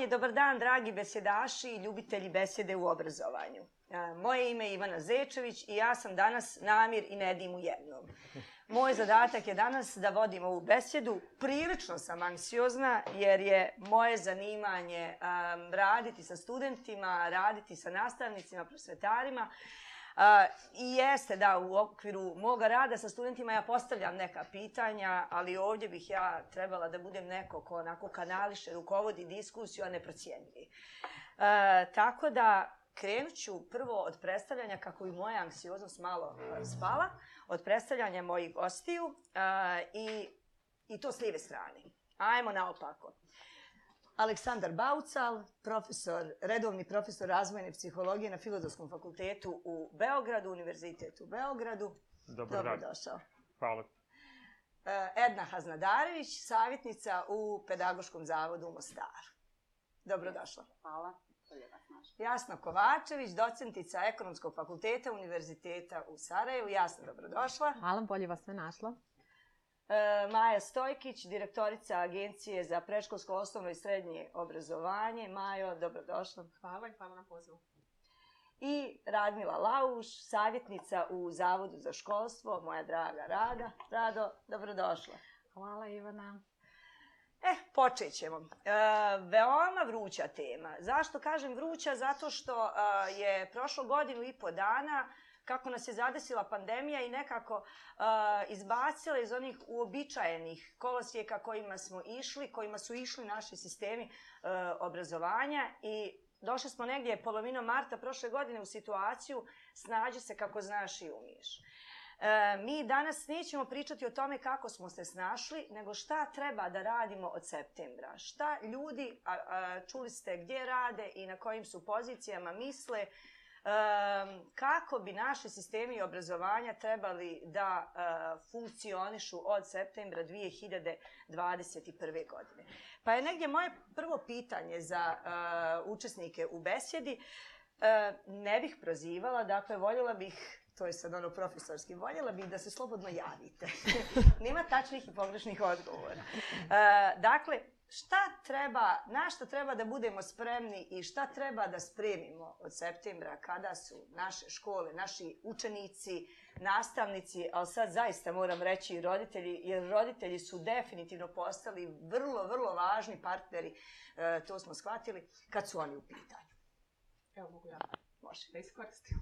predavanje. Dobar dan, dragi besedaši i ljubitelji besede u obrazovanju. E, moje ime je Ivana Zečević i ja sam danas namir i nedim u jednom. Moj zadatak je danas da vodim ovu besedu. Prilično sam anksiozna jer je moje zanimanje um, raditi sa studentima, raditi sa nastavnicima, prosvetarima. I jeste, da, u okviru moga rada sa studentima ja postavljam neka pitanja, ali ovdje bih ja trebala da budem neko ko onako kanališe, rukovodi diskusiju, a ne procijenili. Tako da, krenut ću prvo od predstavljanja, kako i moja anksioznost malo spala, od predstavljanja mojih gostiju i, i to s lijeve strane. Ajmo naopako. Aleksandar Baucal, profesor, redovni profesor razvojne psihologije na Filozofskom fakultetu u Beogradu, Univerzitetu u Beogradu. Dobar dan. Dobrodošao. Hvala. E, Edna Haznadarević, savjetnica u Pedagoškom zavodu u Mostaru. Dobrodošla. Hvala. Jasna Kovačević, docentica Ekonomskog fakulteta Univerziteta u Sarajevu. Jasna, dobrodošla. Hvala, bolje vas sve našla. E, Maja Stojkić, direktorica Agencije za preškolsko osnovno i srednje obrazovanje. Majo, dobrodošla. Hvala i hvala na pozivu. I Radmila Lauš, savjetnica u Zavodu za školstvo, moja draga Rada. Rado, dobrodošla. Hvala Ivana. E, počet ćemo. E, veoma vruća tema. Zašto kažem vruća? Zato što e, je prošlo godinu i po dana kako nas je zadesila pandemija i nekako uh, izbacila iz onih uobičajenih kolosvijeka kojima smo išli, kojima su išli naši sistemi uh, obrazovanja i došli smo negdje polovino marta prošle godine u situaciju snađi se kako znaš i umiješ. E, mi danas nećemo pričati o tome kako smo se snašli, nego šta treba da radimo od septembra. Šta ljudi, a, a, čuli ste gdje rade i na kojim su pozicijama, misle, um, kako bi naši sistemi obrazovanja trebali da uh, funkcionišu od septembra 2021. godine. Pa je negdje moje prvo pitanje za uh, učesnike u besjedi. Uh, e, ne bih prozivala, dakle, voljela bih to je sad ono profesorski, voljela bih da se slobodno javite. Nema tačnih i pogrešnih odgovora. Uh, dakle, šta treba, na šta treba da budemo spremni i šta treba da spremimo od septembra kada su naše škole, naši učenici, nastavnici, ali sad zaista moram reći i roditelji, jer roditelji su definitivno postali vrlo, vrlo važni partneri, e, to smo shvatili, kad su oni u pitanju. Evo mogu ja, može. Da iskoristim.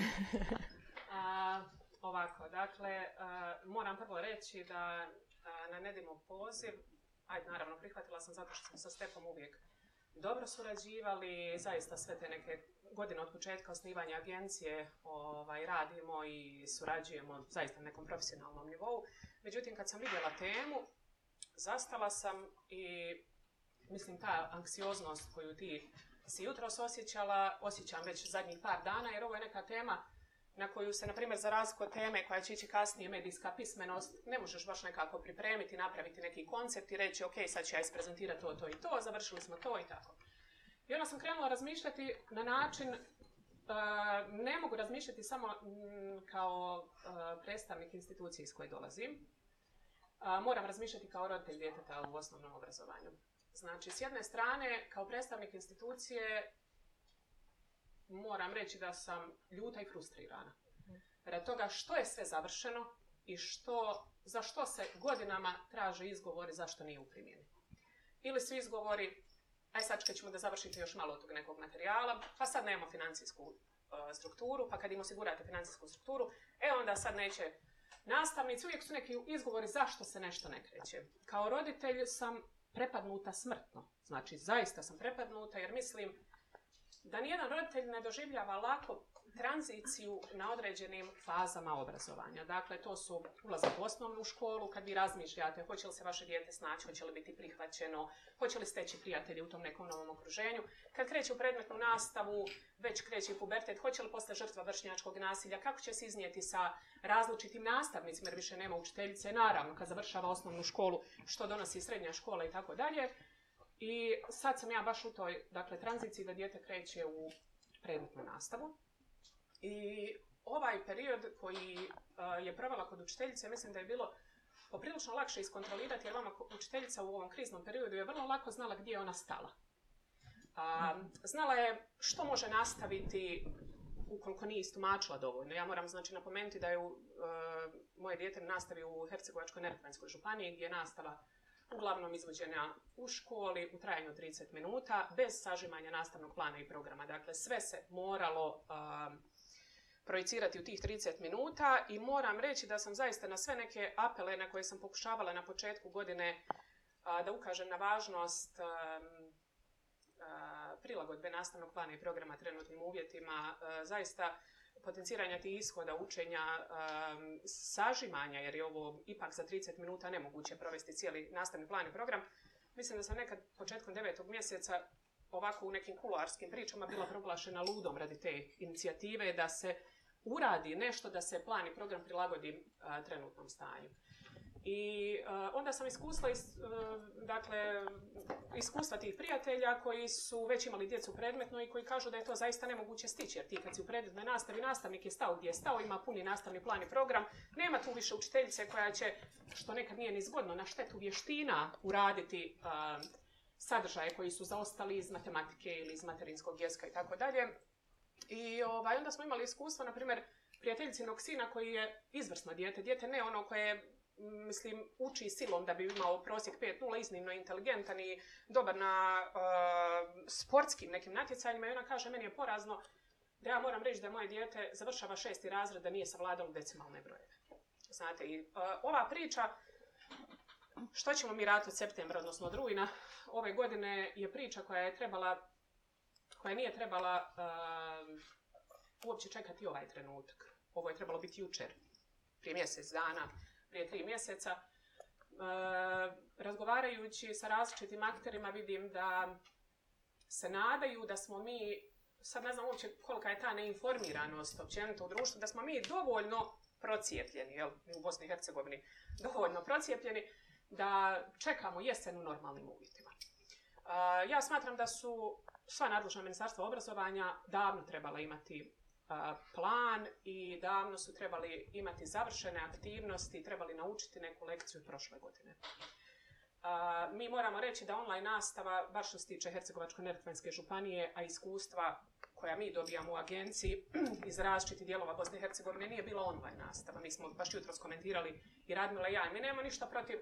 A, ovako, dakle, a, moram prvo reći da a, na Nedimov poziv, ajde, naravno, prihvatila sam zato što smo sa Stepom uvijek dobro surađivali, zaista sve te neke godine od početka osnivanja agencije ovaj, radimo i surađujemo zaista na nekom profesionalnom nivou. Međutim, kad sam vidjela temu, zastala sam i mislim ta anksioznost koju ti si jutro osjećala, osjećam već zadnjih par dana jer ovo je neka tema uh, na koju se, na primjer, za razliku teme koja će ići kasnije, medijska pismenost, ne možeš baš nekako pripremiti, napraviti neki koncept i reći, ok, sad ću ja isprezentirati to, to i to, završili smo to i tako. I onda sam krenula razmišljati na način, uh, ne mogu razmišljati samo m, mm, kao uh, predstavnik institucije iz koje dolazim, uh, moram razmišljati kao roditelj djeteta u osnovnom obrazovanju. Znači, s jedne strane, kao predstavnik institucije, moram reći da sam ljuta i frustrirana. Rad toga što je sve završeno i što, za što se godinama traže izgovori zašto nije u primjeni. Ili su izgovori, aj sad ćemo da završite još malo tog nekog materijala, pa sad nemamo financijsku e, strukturu, pa kad im osigurate financijsku strukturu, e onda sad neće nastavnici, uvijek su neki izgovori zašto se nešto ne kreće. Kao roditelj sam prepadnuta smrtno. Znači, zaista sam prepadnuta jer mislim, da nijedan roditelj ne doživljava lako tranziciju na određenim fazama obrazovanja. Dakle, to su ulazak u osnovnu školu, kad vi razmišljate hoće li se vaše dijete snaći, hoće li biti prihvaćeno, hoće li steći prijatelji u tom nekom novom okruženju. Kad kreće u predmetnu nastavu, već kreće pubertet, hoće li postati žrtva vršnjačkog nasilja, kako će se iznijeti sa različitim nastavnicima, jer više nema učiteljice, naravno, kad završava osnovnu školu, što donosi srednja škola i tako dalje. I sad sam ja baš u toj, dakle, tranziciji da dijete kreće u predmetnu nastavu. I ovaj period koji e, je provala kod učiteljice, mislim da je bilo poprilično lakše iskontrolirati, jer vama učiteljica u ovom kriznom periodu je vrlo lako znala gdje je ona stala. A, znala je što može nastaviti ukoliko nije istumačila dovoljno. Ja moram znači napomenuti da je u, uh, moje dijete nastavi u Hercegovačkoj nerkvanskoj županiji gdje je nastava uh, uglavnom izvođenja u školi u trajanju 30 minuta bez sažimanja nastavnog plana i programa. Dakle, sve se moralo um, projicirati u tih 30 minuta i moram reći da sam zaista na sve neke apele na koje sam pokušavala na početku godine a, da ukažem na važnost a, um, a, prilagodbe nastavnog plana i programa trenutnim uvjetima, a, zaista a, potenciranja tih ishoda učenja, um, sažimanja, jer je ovo ipak za 30 minuta nemoguće provesti cijeli nastavni plan i program, mislim da sam nekad početkom devetog mjeseca ovako u nekim kuluarskim pričama bila proglašena ludom radi te inicijative da se uradi nešto da se plan i program prilagodi uh, trenutnom stanju. Uh, I uh, onda sam iskusila is, uh, dakle, iskustva tih prijatelja koji su već imali djecu predmetno i koji kažu da je to zaista nemoguće stići jer ti kad si u predmetnoj nastavi, nastavnik je stao gdje je stao, ima puni nastavni plan i program, nema tu više učiteljice koja će, što nekad nije ni zgodno, na štetu vještina uraditi uh, sadržaje koji su zaostali iz matematike ili iz materinskog jezika i tako dalje. I ovaj, onda smo imali iskustvo, na primjer, prijateljici Noksina koji je izvrsno dijete, dijete ne ono koje mislim, uči silom da bi imao prosjek 5.0, iznimno inteligentan i dobar na uh, sportskim nekim natjecanjima i ona kaže, meni je porazno da ja moram reći da moje dijete završava šesti razred, da nije savladalo decimalne brojeve. Znate, i uh, ova priča, što ćemo mi raditi od septembra, odnosno od rujna, ove godine je priča koja je trebala, koja nije trebala uh, uopće čekati ovaj trenutak. Ovo je trebalo biti jučer, prije mjesec dana, prije tri mjeseca. E, razgovarajući sa različitim akterima vidim da se nadaju da smo mi, sad ne znam uopće kolika je ta neinformiranost općenito u društvu, da smo mi dovoljno procijepljeni, jel, u Bosni i Hercegovini, dovoljno procijepljeni, da čekamo jesen u normalnim uvjetima. E, ja smatram da su sva nadlužna ministarstva obrazovanja davno trebala imati plan i davno su trebali imati završene aktivnosti i trebali naučiti neku lekciju prošle godine. A, mi moramo reći da online nastava, baš što se tiče Hercegovačko-Neretvanske županije, a iskustva koja mi dobijamo u agenciji iz različitih dijelova Bosne i Hercegovine nije bila online nastava. Mi smo baš jutro skomentirali i Radmila i ja. Mi nemamo ništa protiv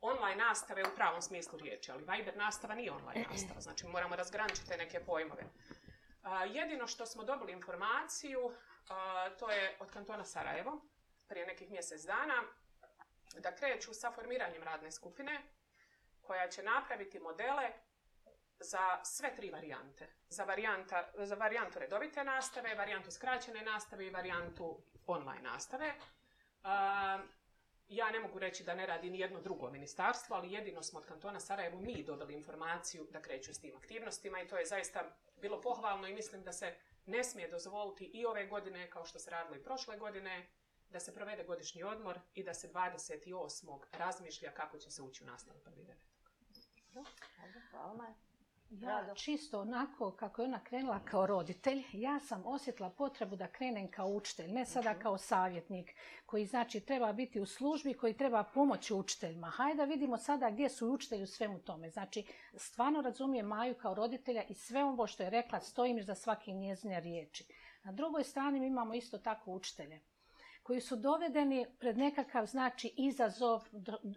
online nastave u pravom smislu riječi, ali Viber nastava nije online nastava. Znači, moramo razgrančiti neke pojmove jedino što smo dobili informaciju, a, to je od kantona Sarajevo, prije nekih mjesec dana, da kreću sa formiranjem radne skupine koja će napraviti modele za sve tri varijante. Za, varijanta, za varijantu redovite nastave, varijantu skraćene nastave i varijantu online nastave. A, ja ne mogu reći da ne radi ni jedno drugo ministarstvo, ali jedino smo od kantona Sarajevo mi dobili informaciju da kreću s tim aktivnostima i to je zaista bilo pohvalno i mislim da se ne smije dozvoliti i ove godine, kao što se radilo i prošle godine, da se provede godišnji odmor i da se 28. razmišlja kako će se ući u nastavu 1.9. Hvala, hvala. Ja čisto onako kako je ona krenula kao roditelj, ja sam osjetila potrebu da krenem kao učitelj, ne sada mhm. kao savjetnik koji znači treba biti u službi, koji treba pomoći učiteljima. Hajde da vidimo sada gdje su učitelji u svemu tome. Znači, stvarno razumijem Maju kao roditelja i sve ovo što je rekla stojim za svake njezine riječi. Na drugoj strani mi imamo isto tako učitelje koji su dovedeni pred nekakav znači izazov,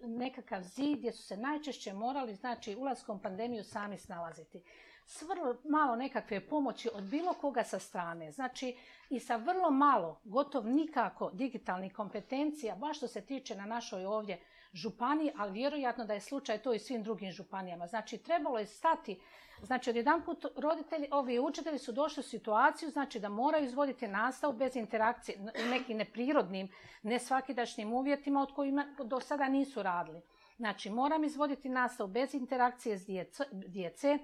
nekakav zid gdje su se najčešće morali znači ulaskom pandemiju sami snalaziti. S vrlo malo nekakve pomoći od bilo koga sa strane, znači i sa vrlo malo, gotov nikako digitalnih kompetencija, baš što se tiče na našoj ovdje uh, županiji, ali vjerojatno da je slučaj to i svim drugim županijama. Znači, trebalo je stati, znači, od jedan put roditelji, ovi učitelji su došli u situaciju, znači, da moraju izvoditi nastavu bez interakcije u nekim neprirodnim, nesvakidašnjim uvjetima od kojima do sada nisu radili. Znači, moram izvoditi nastavu bez interakcije s djece, djece e,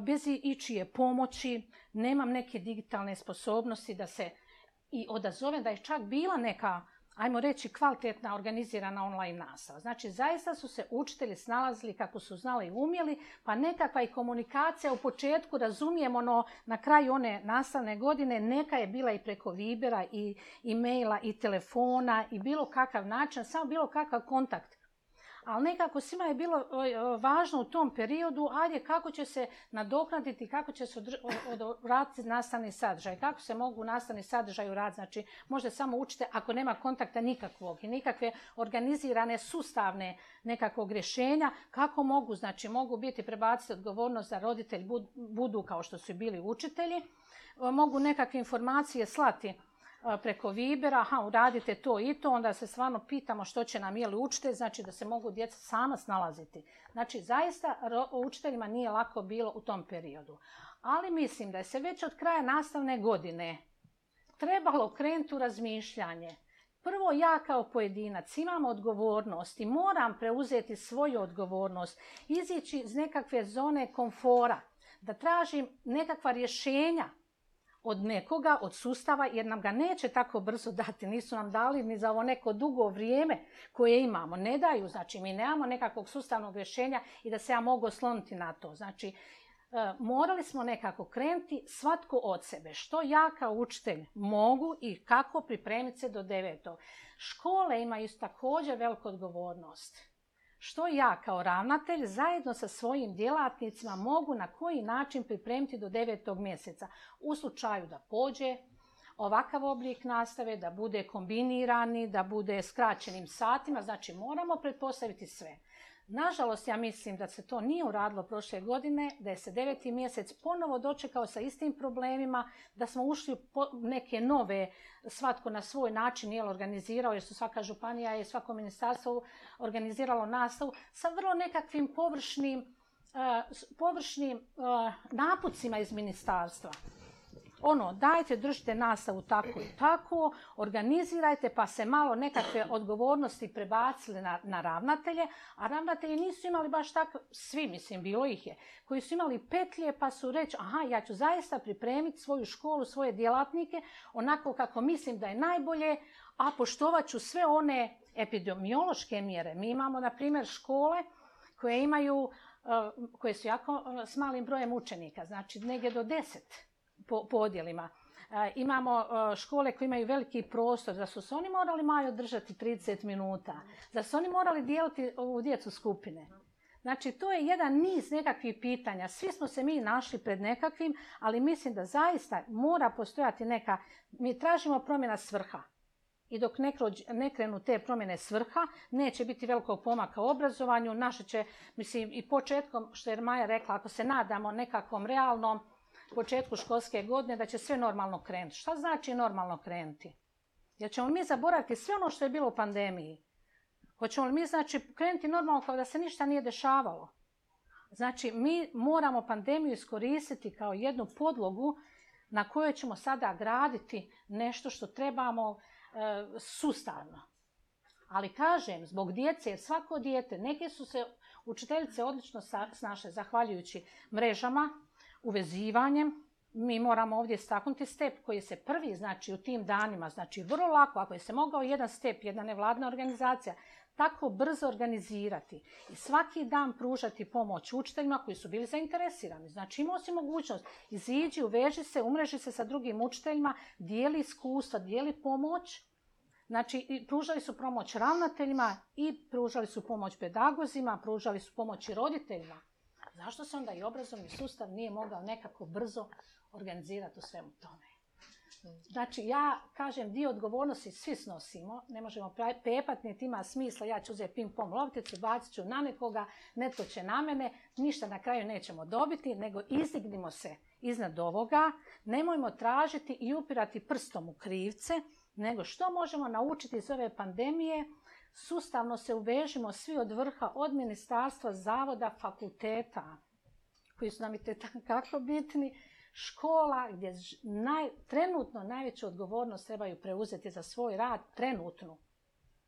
bez ičije pomoći, nemam neke digitalne sposobnosti da se i odazovem, da je čak bila neka uh, ajmo reći, kvalitetna organizirana online nastava. Znači, zaista su se učitelji snalazili kako su znali i umjeli, pa nekakva i komunikacija u početku, razumijem ono, na kraju one nastavne godine, neka je bila i preko Vibera i e-maila i telefona i bilo kakav način, samo bilo kakav kontakt ali nekako svima je bilo važno u tom periodu, ajde, kako će se nadoknaditi, kako će se odvratiti nastavni sadržaj, kako se mogu nastavni sadržaj urati, znači možda samo učite ako nema kontakta nikakvog i nikakve organizirane, sustavne nekakvog rješenja, kako mogu, znači mogu biti prebaciti odgovornost da roditelj budu kao što su bili učitelji, mogu nekakve informacije slati učitelji, preko Vibera, aha, uradite to i to, onda se stvarno pitamo što će nam jeli učitelj, znači da se mogu djeca sama snalaziti. Znači, zaista učiteljima nije lako bilo u tom periodu. Ali mislim da je se već od kraja nastavne godine trebalo krenuti u razmišljanje. Prvo, ja kao pojedinac imam odgovornost i moram preuzeti svoju odgovornost, izići iz nekakve zone komfora, da tražim nekakva rješenja od nekoga, od sustava, jer nam ga neće tako brzo dati. Nisu nam dali ni za ovo neko dugo vrijeme koje imamo. Ne daju, znači mi nemamo nekakvog sustavnog rješenja i da se ja mogu osloniti na to. Znači, e, morali smo nekako krenuti svatko od sebe. Što ja kao učitelj mogu i kako pripremiti se do devetog. Škole imaju također veliku odgovornost što ja kao ravnatelj zajedno sa svojim djelatnicima mogu na koji način pripremiti do devetog mjeseca u slučaju da pođe ovakav oblik nastave, da bude kombinirani, da bude skraćenim satima. Znači, moramo pretpostaviti sve. Nažalost, ja mislim da se to nije uradilo prošle godine, da je se deveti mjesec ponovo dočekao sa istim problemima, da smo ušli u neke nove, svatko na svoj način je organizirao, jer su svaka županija i svako ministarstvo organiziralo nastavu, sa vrlo nekakvim površnim, eh, površnim eh, napucima iz ministarstva ono, dajte, držite nastavu tako i tako, organizirajte, pa se malo nekakve odgovornosti prebacile na, na ravnatelje, a ravnatelji nisu imali baš tako, svi mislim, bilo ih je, koji su imali petlje pa su reći, aha, ja ću zaista pripremiti svoju školu, svoje djelatnike, onako kako mislim da je najbolje, a poštovat ću sve one epidemiološke mjere. Mi imamo, na primjer, škole koje imaju, eh, koje su jako eh, s malim brojem učenika, znači negdje do deset po, podjelima. E, imamo e, škole koje imaju veliki prostor, da su se oni morali majo držati 30 minuta, da su oni morali dijeliti u djecu skupine. Znači, to je jedan niz nekakvih pitanja. Svi smo se mi našli pred nekakvim, ali mislim da zaista mora postojati neka... Mi tražimo promjena svrha. I dok ne, krođe, ne krenu te promjene svrha, neće biti velikog pomaka u obrazovanju. Naše će, mislim, i početkom, što je Maja rekla, ako se nadamo nekakvom realnom, uh, početku školske godine da će sve normalno krenuti. Šta znači normalno krenuti? Jer ćemo mi zaboraviti sve ono što je bilo u pandemiji. Hoćemo li mi znači, krenuti normalno kao da se ništa nije dešavalo? Znači, mi moramo pandemiju iskoristiti kao jednu podlogu na kojoj ćemo sada graditi nešto što trebamo e, sustavno. Ali kažem, zbog djece, jer svako djete, neke su se učiteljice odlično snaše, zahvaljujući mrežama, uvezivanjem. Mi moramo ovdje staknuti step koji se prvi, znači u tim danima, znači vrlo lako, ako je se mogao jedan step, jedna nevladna organizacija, tako brzo organizirati i svaki dan pružati pomoć učiteljima koji su bili zainteresirani. Znači imao si mogućnost, iziđi, uveži se, umreži se sa drugim učiteljima, dijeli iskustva, dijeli pomoć. Znači, pružali su pomoć ravnateljima i pružali su pomoć pedagozima, pružali su pomoć i roditeljima zašto se onda i obrazovni sustav nije mogao nekako brzo organizirati u svemu tome? Znači, ja kažem, dio odgovornosti svi snosimo, ne možemo pa-, pepati, niti ima smisla, ja ću uzeti ping-pong lopticu, bacit ću na nekoga, neto će na mene, ništa na kraju nećemo dobiti, nego izdignimo se iznad ovoga, nemojmo tražiti i upirati prstom u krivce, nego što možemo naučiti iz ove pandemije, sustavno se uvežimo svi od vrha, od ministarstva, zavoda, fakulteta, koji su nam i kako bitni, škola gdje naj, trenutno najveću odgovornost trebaju preuzeti za svoj rad, trenutno.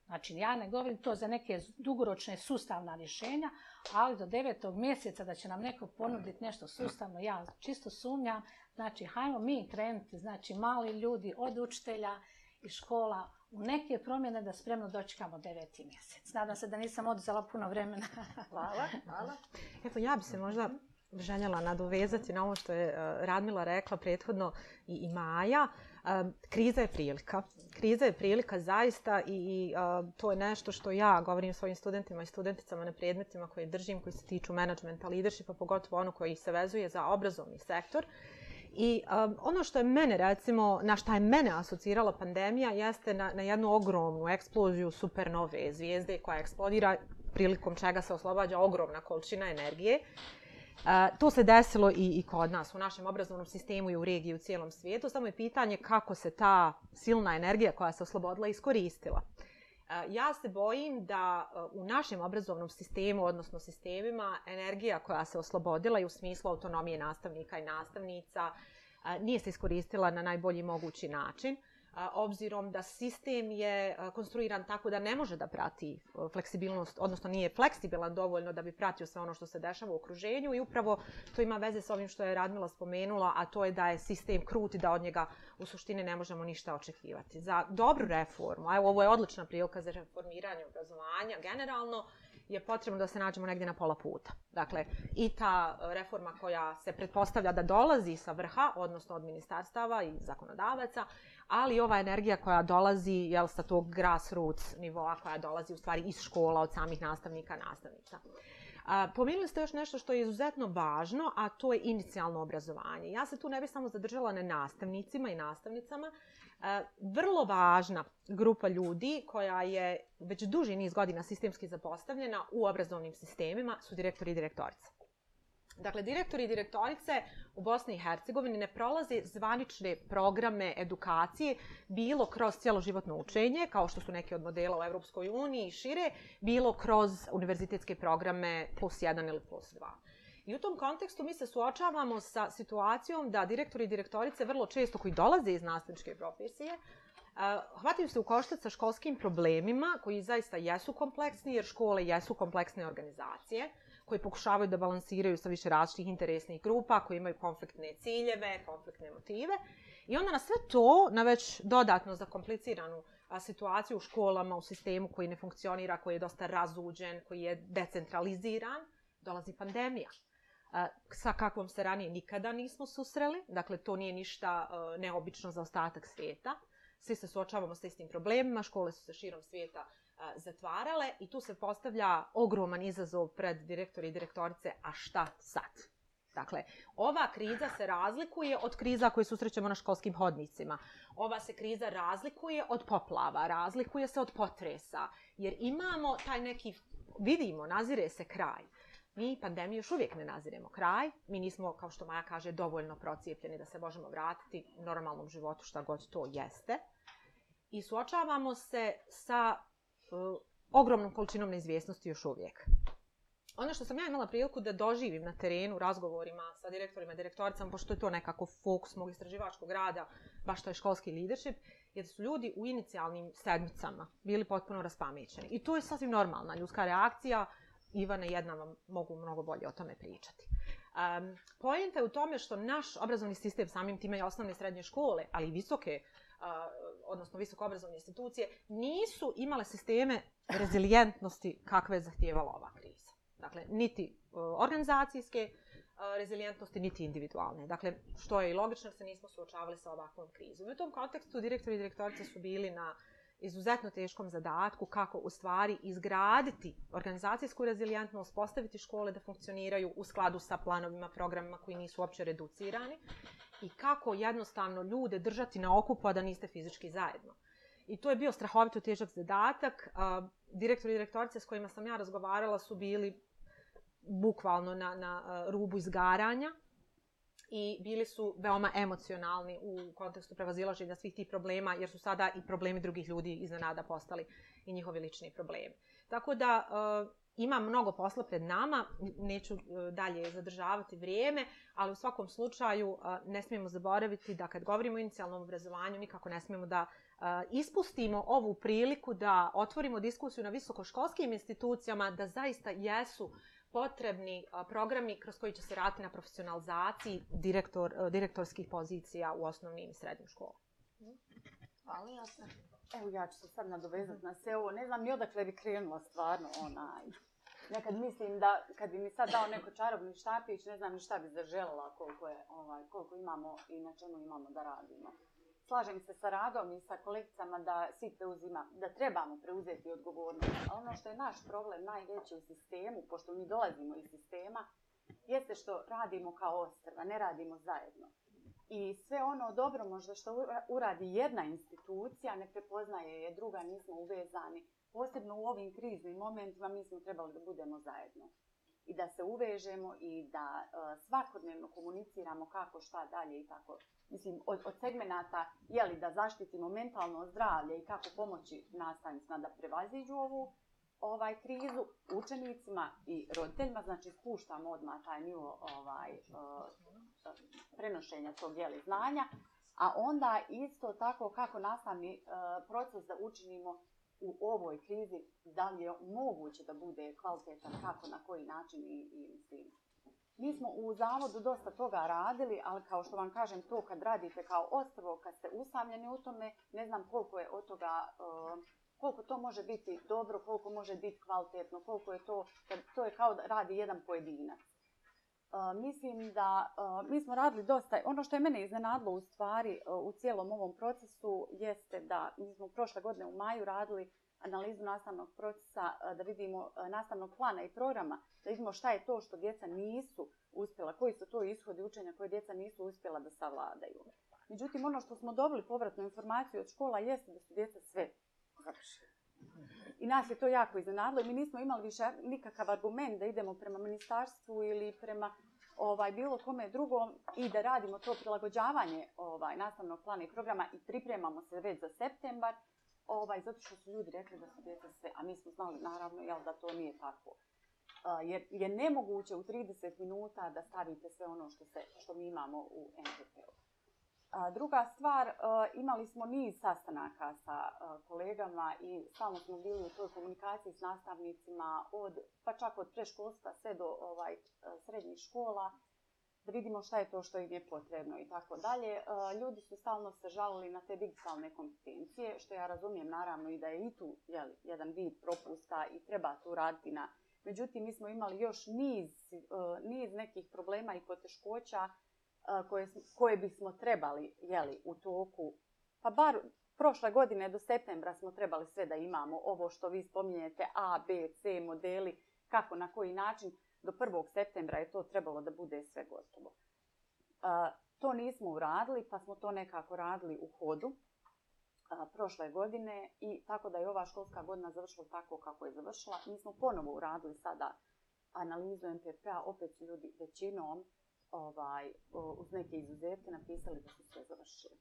Znači, ja ne govorim to za neke dugoročne sustavna rješenja, ali do devetog mjeseca da će nam neko ponuditi nešto sustavno, ja čisto sumnjam. Znači, hajmo mi krenuti, znači, mali ljudi od učitelja i škola, u neke promjene da spremno dočekamo deveti mjesec. Nadam se da nisam oduzela puno vremena. Hvala, hvala. Eto, ja bi se možda željela nadovezati na ovo što je e, Radmila rekla prethodno i, i Maja. E, kriza je prilika. Kriza je prilika zaista i, i e, to je nešto što ja govorim svojim studentima i studenticama na predmetima koje držim koji se tiču managementa, leadershipa, pogotovo ono koji se vezuje za obrazovni sektor. I um, ono što je mene recimo, na šta je mene asocirala pandemija, jeste na, na jednu ogromnu eksploziju supernove zvijezde koja eksplodira, prilikom čega se oslobađa ogromna količina energije. Uh, to se desilo i, i kod nas, u našem obrazovnom sistemu i u regiji, u cijelom svijetu. Samo je pitanje kako se ta silna energija koja se oslobodila iskoristila. Uh, Ja se bojim da u našem obrazovnom sistemu, odnosno sistemima, energija koja se oslobodila i u smislu autonomije nastavnika i nastavnica nije se iskoristila na najbolji mogući način. Uh, obzirom da sistem je konstruiran tako da ne može da prati fleksibilnost, odnosno nije fleksibilan dovoljno da bi pratio sve ono što se dešava u okruženju i upravo to ima veze s ovim što je Radmila spomenula, a to je da je sistem krut i da od njega u suštini ne možemo ništa očekivati. Za dobru reformu, a ovo je odlična prilika za reformiranje obrazovanja generalno, je potrebno da se nađemo negdje na pola puta. Dakle, i ta e, reforma koja se pretpostavlja da dolazi sa vrha, odnosno od ministarstava i zakonodavaca, ali ova energija koja dolazi jel, sa tog grassroots nivoa, koja dolazi u stvari iz škola, od samih nastavnika, nastavnica. A, pomenuli ste još nešto što je izuzetno važno, a to je inicijalno obrazovanje. Ja se tu ne bih samo zadržala na nastavnicima i nastavnicama. A, vrlo važna grupa ljudi koja je već duži niz godina sistemski zapostavljena u obrazovnim sistemima su direktori i direktorice. Dakle, direktori i direktorice u Bosni i Hercegovini ne prolaze zvanične programe edukacije bilo kroz cijeloživotno učenje, kao što su neke od modela u Evropskoj uniji i šire, bilo kroz univerzitetske programe plus 1 ili plus 2. I u tom kontekstu mi se suočavamo sa situacijom da direktori i direktorice vrlo često koji dolaze iz nastavničke profesije, Hvataju se u koštac sa školskim problemima koji zaista jesu kompleksni jer škole jesu kompleksne organizacije koji pokušavaju da balansiraju sa više različitih interesnih grupa, koji imaju konfliktne ciljeve, konfliktne motive. I onda na sve to, na već dodatno zakompliciranu situaciju u školama, u sistemu koji ne funkcionira, koji je dosta razuđen, koji je decentraliziran, dolazi pandemija sa kakvom se ranije nikada nismo susreli. Dakle, to nije ništa e, neobično za ostatak svijeta. Svi se suočavamo sa istim problemima, škole su se širom svijeta zatvarale i tu se postavlja ogroman izazov pred direktori i direktorice, a šta sad? Dakle, ova kriza se razlikuje od kriza koje susrećemo na školskim hodnicima. Ova se kriza razlikuje od poplava, razlikuje se od potresa, jer imamo taj neki, vidimo, nazire se kraj. Mi pandemiju još uvijek ne naziremo kraj. Mi nismo, kao što Maja kaže, dovoljno procijepljeni da se možemo vratiti normalnom životu šta god to jeste. I suočavamo se sa E, ogromnom količinom neizvjesnosti još uvijek. Ono što sam ja imala priliku da doživim na terenu, razgovorima sa direktorima, direktoricama, pošto je to nekako fokus mog istraživačkog rada, baš to je školski leadership, je da su ljudi u inicijalnim sedmicama bili potpuno raspamećeni. I to je sasvim normalna ljudska reakcija. Ivana i jedna vam mogu mnogo bolje o tome pričati. Um, Pojenta je u tome što naš obrazovni sistem, samim time i osnovne srednje škole, ali i visoke uh, odnosno visokoobrazovne institucije, nisu imale sisteme rezilijentnosti kakve je zahtjevala ova kriza. Dakle, niti e, organizacijske e, rezilijentnosti, niti individualne. Dakle, što je i logično, jer se nismo suočavali sa ovakvom krizom. U tom kontekstu direktori i direktorice su bili na izuzetno teškom zadatku kako u stvari izgraditi organizacijsku rezilijentnost, postaviti škole da funkcioniraju u skladu sa planovima, programima koji nisu uopće reducirani i kako jednostavno ljude držati na okupu, a da niste fizički zajedno. I to je bio strahovito težak zadatak. Direktori i direktorice s kojima sam ja razgovarala su bili bukvalno na, na rubu izgaranja i bili su veoma emocionalni u kontekstu prevazilaženja svih tih problema, jer su sada i problemi drugih ljudi iznenada postali i njihovi lični problemi. Tako da, ima mnogo posla pred nama, neću e, dalje zadržavati vrijeme, ali u svakom slučaju e, ne smijemo zaboraviti da kad govorimo o inicijalnom obrazovanju, nikako ne smijemo da e, ispustimo ovu priliku da otvorimo diskusiju na visokoškolskim institucijama da zaista jesu potrebni programi kroz koji će se rati na profesionalizaciji direktor, direktorskih pozicija u osnovnim i srednjim školama. Hvala, Jasna. Evo, ja ću se sad nadovezati mhm. na sve ovo. Ne znam ni odakle bi krenula stvarno onaj nekad mislim da kad bi mi sad dao neko čarobni štapić, ne znam ni šta bi zaželjela koliko, je, ovaj, koliko imamo i na čemu imamo da radimo. Slažem se sa radom i sa kolekcijama da svi preuzima, da trebamo preuzeti odgovornost. A ono što je naš problem najveći u sistemu, pošto mi dolazimo iz sistema, jeste što radimo kao ostrva, ne radimo zajedno. I sve ono dobro možda što uradi jedna institucija, ne prepoznaje je druga, nismo uvezani posebno u ovim kriznim momentima, mi smo trebali da budemo zajedno i da se uvežemo i da e, svakodnevno komuniciramo kako, šta dalje i tako. Mislim, od, od segmenata, jeli, da zaštitimo mentalno zdravlje i kako pomoći nastavnicima da prevaziđu ovu ovaj krizu učenicima i roditeljima, znači spuštamo odmah taj nivo ovaj, uh, prenošenja tog jeli, znanja, a onda isto tako kako nastavni uh, proces da učinimo uh, u ovoj krizi, da li je moguće da bude kvalitetan, kako, na koji način i, i mislim. Mi smo u zavodu dosta toga radili, ali kao što vam kažem, to kad radite kao ostavo, kad ste usamljeni u tome, ne znam koliko je od toga, e, koliko to može biti dobro, koliko može biti kvalitetno, koliko je to, to je kao da radi jedan pojedinac. Uh, mislim da uh, mi smo radili dosta. Ono što je mene iznenadlo u stvari uh, u cijelom ovom procesu jeste da mi smo prošle godine u maju radili analizu nastavnog procesa, uh, da vidimo uh, nastavnog plana i programa, da vidimo šta je to što djeca nisu uspjela, koji su to ishodi učenja koje djeca nisu uspjela da savladaju. Međutim, ono što smo dobili povratnu informaciju od škola jeste da su djeca sve završili. I nas je to jako iznenadlo i mi nismo imali više nikakav argument da idemo prema ministarstvu ili prema ovaj bilo kome drugom i da radimo to prilagođavanje ovaj nastavnog plana i programa i pripremamo se već za septembar. Ovaj, zato što su ljudi rekli da su djeca sve, a mi smo znali naravno jel, da to nije tako. Uh, jer je nemoguće u 30 minuta da stavite sve ono što, se, što mi imamo u NPP-u. Uh, Druga stvar, e, imali smo niz sastanaka sa e, kolegama i stalno smo bili u toj komunikaciji s nastavnicima, od, pa čak od preškolstva sve do ovaj, e, srednjih škola, da vidimo šta je to što im je potrebno i tako dalje. Ljudi su stalno se žalili na te digitalne kompetencije, što ja razumijem naravno i da je i tu jeli, jedan vid propusta i treba tu raditi na... Međutim, mi smo imali još niz, niz nekih problema i poteškoća, koje, koje bismo trebali jeli, u toku, pa bar prošle godine do septembra smo trebali sve da imamo ovo što vi spominjete, A, B, C modeli, kako, na koji način, do 1. septembra je to trebalo da bude sve gotovo. A, to nismo uradili, pa smo to nekako radili u hodu a, prošle godine i tako da je ova školska godina završila tako kako je završila. Mi smo ponovo uradili sada analizu MPP-a, opet su ljudi većinom, ovaj, uz neke izuzetke napisali da su sve završili.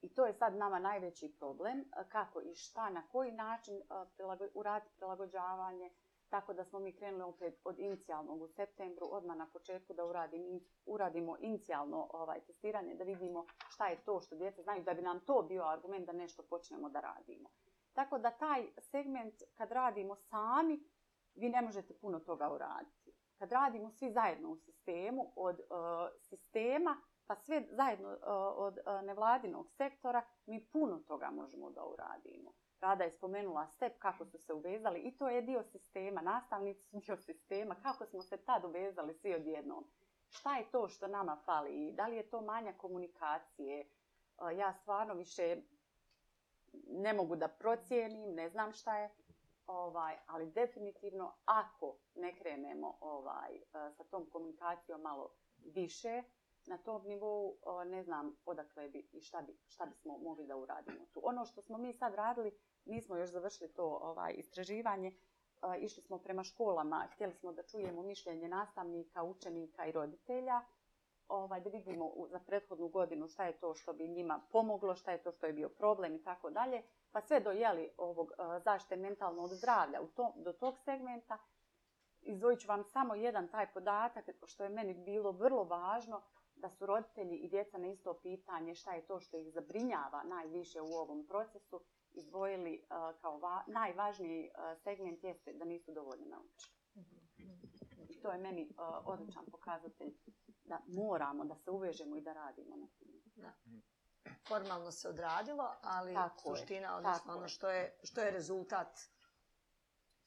I to je sad nama najveći problem, kako i šta, na koji način prilago, uraditi prilagođavanje, tako da smo mi krenuli opet od inicijalnog u septembru, odmah na početku da uradim, uradimo inicijalno ovaj, testiranje, da vidimo šta je to što djeca znaju, da bi nam to bio argument da nešto počnemo da radimo. Tako da taj segment kad radimo sami, vi ne možete puno toga uraditi kad radimo svi zajedno u sistemu, od uh, sistema pa sve zajedno uh, od uh, nevladinog sektora, mi puno toga možemo da uradimo. Rada je spomenula step kako su se uvezali i to je dio sistema, nastavnici su dio sistema, kako smo se tad uvezali svi odjednom. Šta je to što nama fali? Da li je to manja komunikacije? Uh, ja stvarno više ne mogu da procijenim, ne znam šta je ovaj, ali definitivno ako ne krenemo ovaj e, sa tom komunikacijom malo više na tom nivou, e, ne znam odakle bi i šta bi šta bismo mogli da uradimo tu. Ono što smo mi sad radili, nismo još završili to ovaj istraživanje, e, išli smo prema školama, htjeli smo da čujemo mišljenje nastavnika, učenika i roditelja, ovaj da vidimo za prethodnu godinu šta je to što bi njima pomoglo, šta je to što je bio problem i tako dalje pa sve do jeli ovog zaštite mentalnog zdravlja u to, do tog segmenta izdvojit ću vam samo jedan taj podatak što je meni bilo vrlo važno da su roditelji i djeca na isto pitanje šta je to što ih zabrinjava najviše u ovom procesu izdvojili uh, kao va, najvažniji uh, segment jeste da nisu dovoljno naučili. I to je meni uh, odličan pokazatelj da moramo da se uvežemo i da radimo na tim. Da formalno se odradilo, ali tako suština, je, odnosno ono što je, što je rezultat.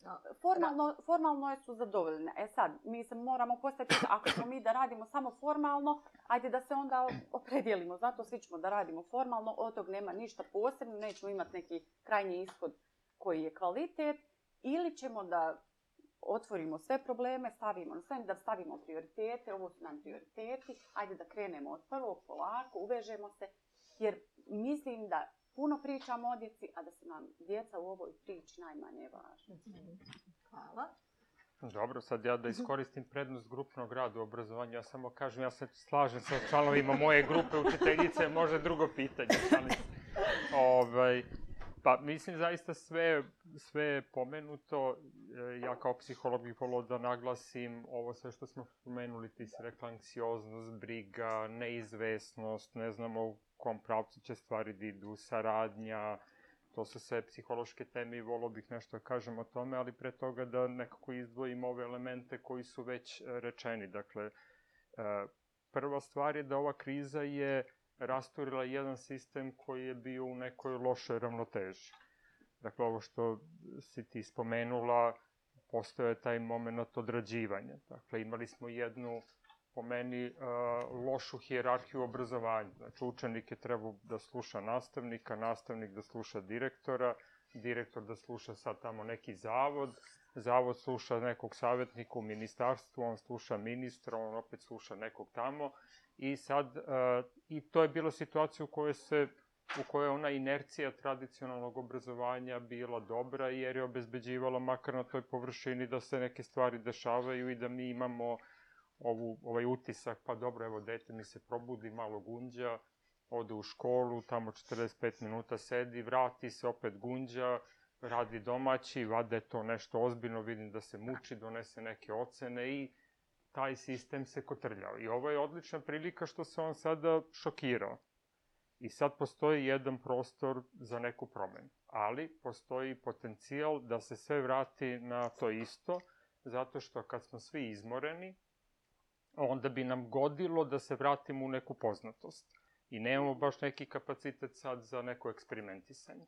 No, formalno, da. formalno su zadovoljene. E sad, mi se moramo postaviti, ako smo mi da radimo samo formalno, ajde da se onda opredijelimo. Zato svi ćemo da radimo formalno, od tog nema ništa posebno, nećemo imati neki krajnji ishod koji je kvalitet, ili ćemo da otvorimo sve probleme, stavimo na sve, da stavimo prioritete, ovo su nam prioriteti, ajde da krenemo od prvog, polako, uvežemo se, Jer mislim da puno pričamo o djeci, a da se nam djeca u ovoj priči najmanje važno. Hvala. Dobro, sad ja da iskoristim prednost grupnog rada u obrazovanju, ja samo kažem, ja se slažem sa članovima moje grupe učiteljice, može drugo pitanje. Ovaj, pa mislim, zaista sve, sve je pomenuto, e, ja kao psiholog bih volio da naglasim ovo sve što smo spomenuli, ti si rekla, anksioznost, briga, neizvesnost, ne znamo kom pravcu će stvari da idu, saradnja, to su sve psihološke teme i volao bih nešto da kažem o tome, ali pre toga da nekako izdvojim ove elemente koji su već e, rečeni. Dakle, e, prva stvar je da ova kriza je rasturila jedan sistem koji je bio u nekoj lošoj ravnoteži. Dakle, ovo što si ti spomenula, postoje taj moment odrađivanja. Dakle, imali smo jednu uh, po meni uh, lošu hijerarhiju obrazovanja. Znači, učenik je trebao da sluša nastavnika, nastavnik da sluša direktora, direktor da sluša sad tamo neki zavod, zavod sluša nekog savjetnika u ministarstvu, on sluša ministra, on opet sluša nekog tamo. I sad, uh, i to je bila situacija u kojoj se u kojoj je ona inercija tradicionalnog obrazovanja bila dobra jer je obezbeđivala makar na toj površini da se neke stvari dešavaju i da mi imamo uh, ovu, ovaj utisak, pa dobro, evo, dete mi se probudi, malo gunđa, ode u školu, tamo 45 minuta sedi, vrati se, opet gunđa, radi domaći, vade to nešto ozbiljno, vidim da se muči, donese neke ocene i taj sistem se kotrljao. I ovo je odlična prilika što se on sada šokirao. I sad postoji jedan prostor za neku promenu. Ali postoji potencijal da se sve vrati na to isto, zato što kad smo svi izmoreni, onda bi nam godilo da se vratimo u neku poznatost. I nemamo baš neki kapacitet sad za neko eksperimentisanje.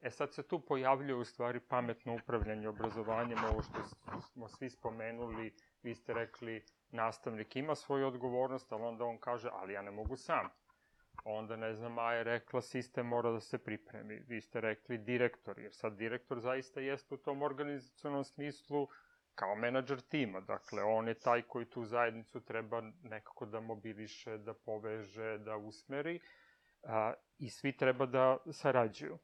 E sad se tu pojavljuje u stvari pametno upravljanje obrazovanjem, ovo što smo svi spomenuli, vi ste rekli, nastavnik ima svoju odgovornost, ali onda on kaže, ali ja ne mogu sam. Onda, ne znam, Maja je rekla, sistem mora da se pripremi. Vi ste rekli, direktor, jer sad direktor zaista jeste u tom organizacionom smislu, uh, kao menadžer tima. Dakle, on je taj koji tu zajednicu treba nekako da mobiliše, da poveže, da usmeri a, i svi treba da sarađuju.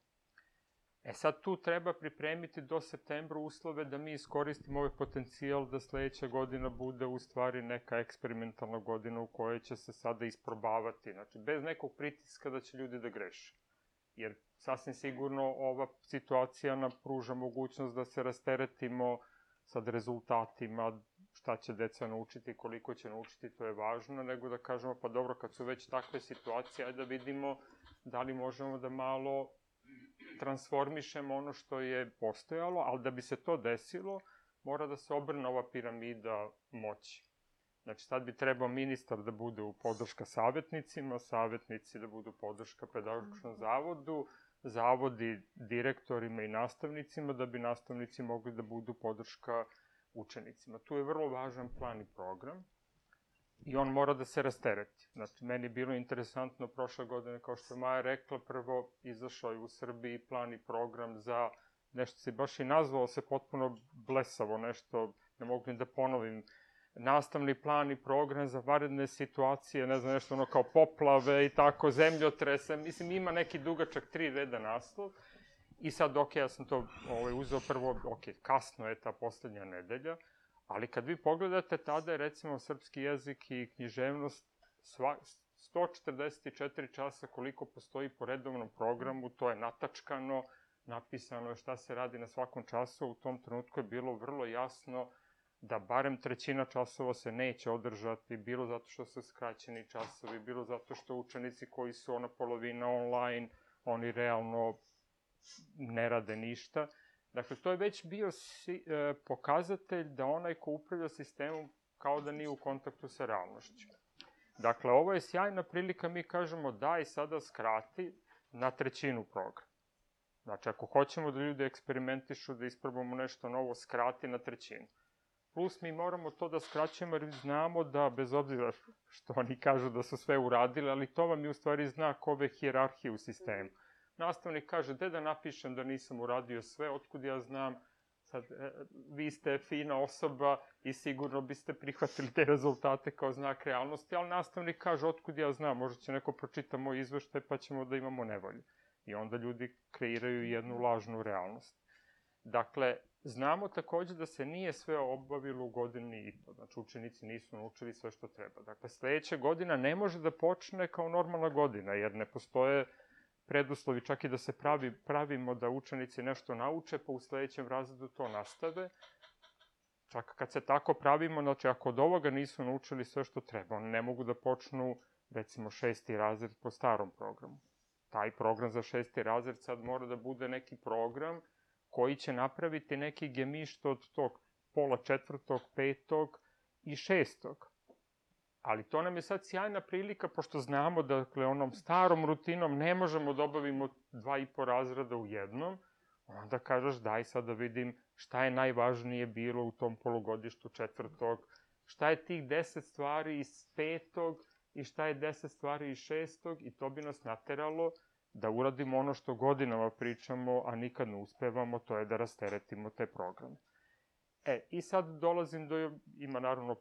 E sad tu treba pripremiti do septembra uslove da mi iskoristimo ovaj potencijal da sledeća godina bude u stvari neka eksperimentalna godina u kojoj će se sada isprobavati. Znači, bez nekog pritiska da će ljudi da greše. Jer sasvim sigurno ova situacija nam pruža mogućnost da se rasteretimo uh, sad rezultatima, šta će deca naučiti, koliko će naučiti, to je važno, nego da kažemo, pa dobro, kad su već takve situacije, ajde da vidimo da li možemo da malo transformišemo ono što je postojalo, ali da bi se to desilo, mora da se obrne ova piramida moći. Znači, sad bi trebao ministar da bude u podrška savjetnicima, savjetnici da budu podrška pedagogičnom mhm. zavodu, zavodi direktorima i nastavnicima da bi nastavnici mogli da budu podrška učenicima. Tu je vrlo važan plan i program i on mora da se rastereti. Znači, meni je bilo interesantno prošle godine, kao što je Maja rekla, prvo izašao je u Srbiji plan i program za nešto se baš i nazvalo se potpuno blesavo, nešto, ne mogu da ponovim, uh, nastavni plan i program za varedne situacije, ne znam, nešto ono kao poplave i tako, zemljotrese. Mislim, ima neki dugačak tri reda naslov. I sad, ok, ja sam to ovaj, uzeo prvo, ok, kasno je ta poslednja nedelja, ali kad vi pogledate, tada je, recimo, srpski jezik i književnost sva, 144 časa koliko postoji po redovnom programu, to je natačkano, napisano je šta se radi na svakom času, u tom trenutku je bilo vrlo jasno da barem trećina časova se neće održati, bilo zato što su skraćeni časovi, bilo zato što učenici koji su ona polovina online, oni realno ne rade ništa. Dakle, to je već bio si, e, pokazatelj da onaj ko upravlja sistemom kao da nije u kontaktu sa realnošćem. Dakle, ovo je sjajna prilika, mi kažemo daj sada skrati na trećinu program. Znači, ako hoćemo da ljudi eksperimentišu, da isprobamo nešto novo, skrati na trećinu. Plus mi moramo to da skraćujemo jer znamo da, bez obzira što oni kažu da su sve uradili, ali to vam je u stvari znak ove hjerarhije u sistemu. Nastavnik kaže, gde da napišem da nisam uradio sve, otkud ja znam, sad, e, vi ste fina osoba i sigurno biste prihvatili te rezultate kao znak realnosti, ali nastavnik kaže, otkud ja znam, možda će neko pročita moj izveštaj pa ćemo da imamo nevolje. I onda ljudi kreiraju jednu lažnu realnost. Dakle, Znamo također da se nije sve obavilo u godini i to, znači učenici nisu naučili sve što treba. Dakle, sledeća godina ne može da počne kao normalna godina, jer ne postoje preduslovi čak i da se pravi, pravimo da učenici nešto nauče, pa u sledećem razredu to nastave. Čak kad se tako pravimo, znači ako od ovoga nisu naučili sve što treba, oni ne mogu da počnu, recimo, šesti razred po starom programu. Taj program za šesti razred sad mora da bude neki program, koji će napraviti neki gemišt od tog pola četvrtog, petog i šestog. Ali to nam je sad sjajna prilika, pošto znamo da dakle, onom starom rutinom ne možemo da obavimo dva i po razreda u jednom, onda kažeš daj sad da vidim šta je najvažnije bilo u tom polugodištu četvrtog, šta je tih deset stvari iz petog i šta je deset stvari iz šestog i to bi nas nateralo da uradimo ono što godinama pričamo, a nikad ne uspevamo, to je da rasteretimo te programe. E, i sad dolazim do, ima naravno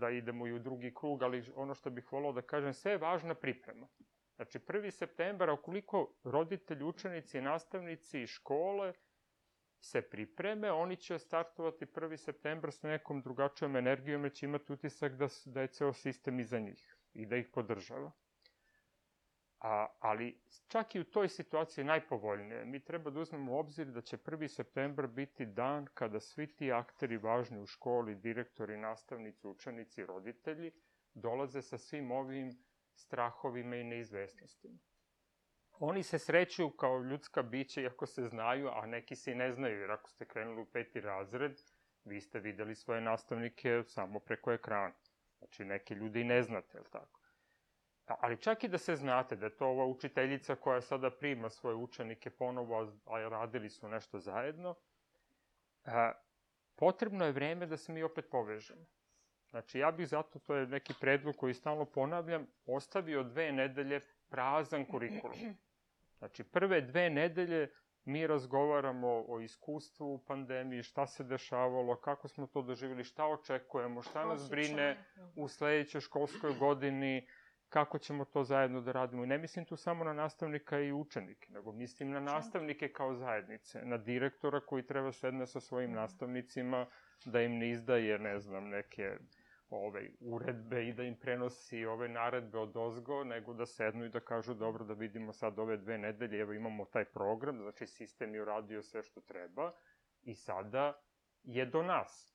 da idemo i u drugi krug, ali ono što bih volao da kažem, sve je važna priprema. Znači, 1. septembar, okoliko roditelji, učenici, nastavnici i škole se pripreme, oni će startovati 1. septembar sa nekom drugačijom energijom, jer će imati utisak da, da je ceo sistem iza njih i da ih podržava. A, ali čak i u toj situaciji najpovoljnije, mi treba da uzmemo u obzir da će 1. september biti dan kada svi ti akteri važni u školi, direktori, nastavnici, učenici, roditelji, dolaze sa svim ovim strahovima i neizvestnostima. Oni se sreću kao ljudska bića iako se znaju, a neki se i ne znaju, jer ako ste krenuli u peti razred, vi ste videli svoje nastavnike samo preko ekrana. Znači, neke ljude i ne znate, je li tako? Ali čak i da se znate da to ova učiteljica koja sada prima svoje učenike ponovo, a radili su nešto zajedno, a, potrebno je vreme da se mi opet povežemo. Znači, ja bih zato, to je neki predlog koji stalno ponavljam, ostavio dve nedelje prazan kurikulum. Znači, prve dve nedelje mi razgovaramo o iskustvu u pandemiji, šta se dešavalo, kako smo to doživjeli, šta očekujemo, šta nas brine u sledećoj školskoj godini, kako ćemo to zajedno da radimo. I ne mislim tu samo na nastavnika i učenike, nego mislim na nastavnike kao zajednice, na direktora koji treba sedne sa svojim mhm. nastavnicima da im ne izdaje, ne znam, neke ove uredbe i da im prenosi ove naredbe od ozgo, nego da sednu i da kažu dobro da vidimo sad ove dve nedelje, evo imamo taj program, znači sistem je uradio sve što treba i sada je do nas.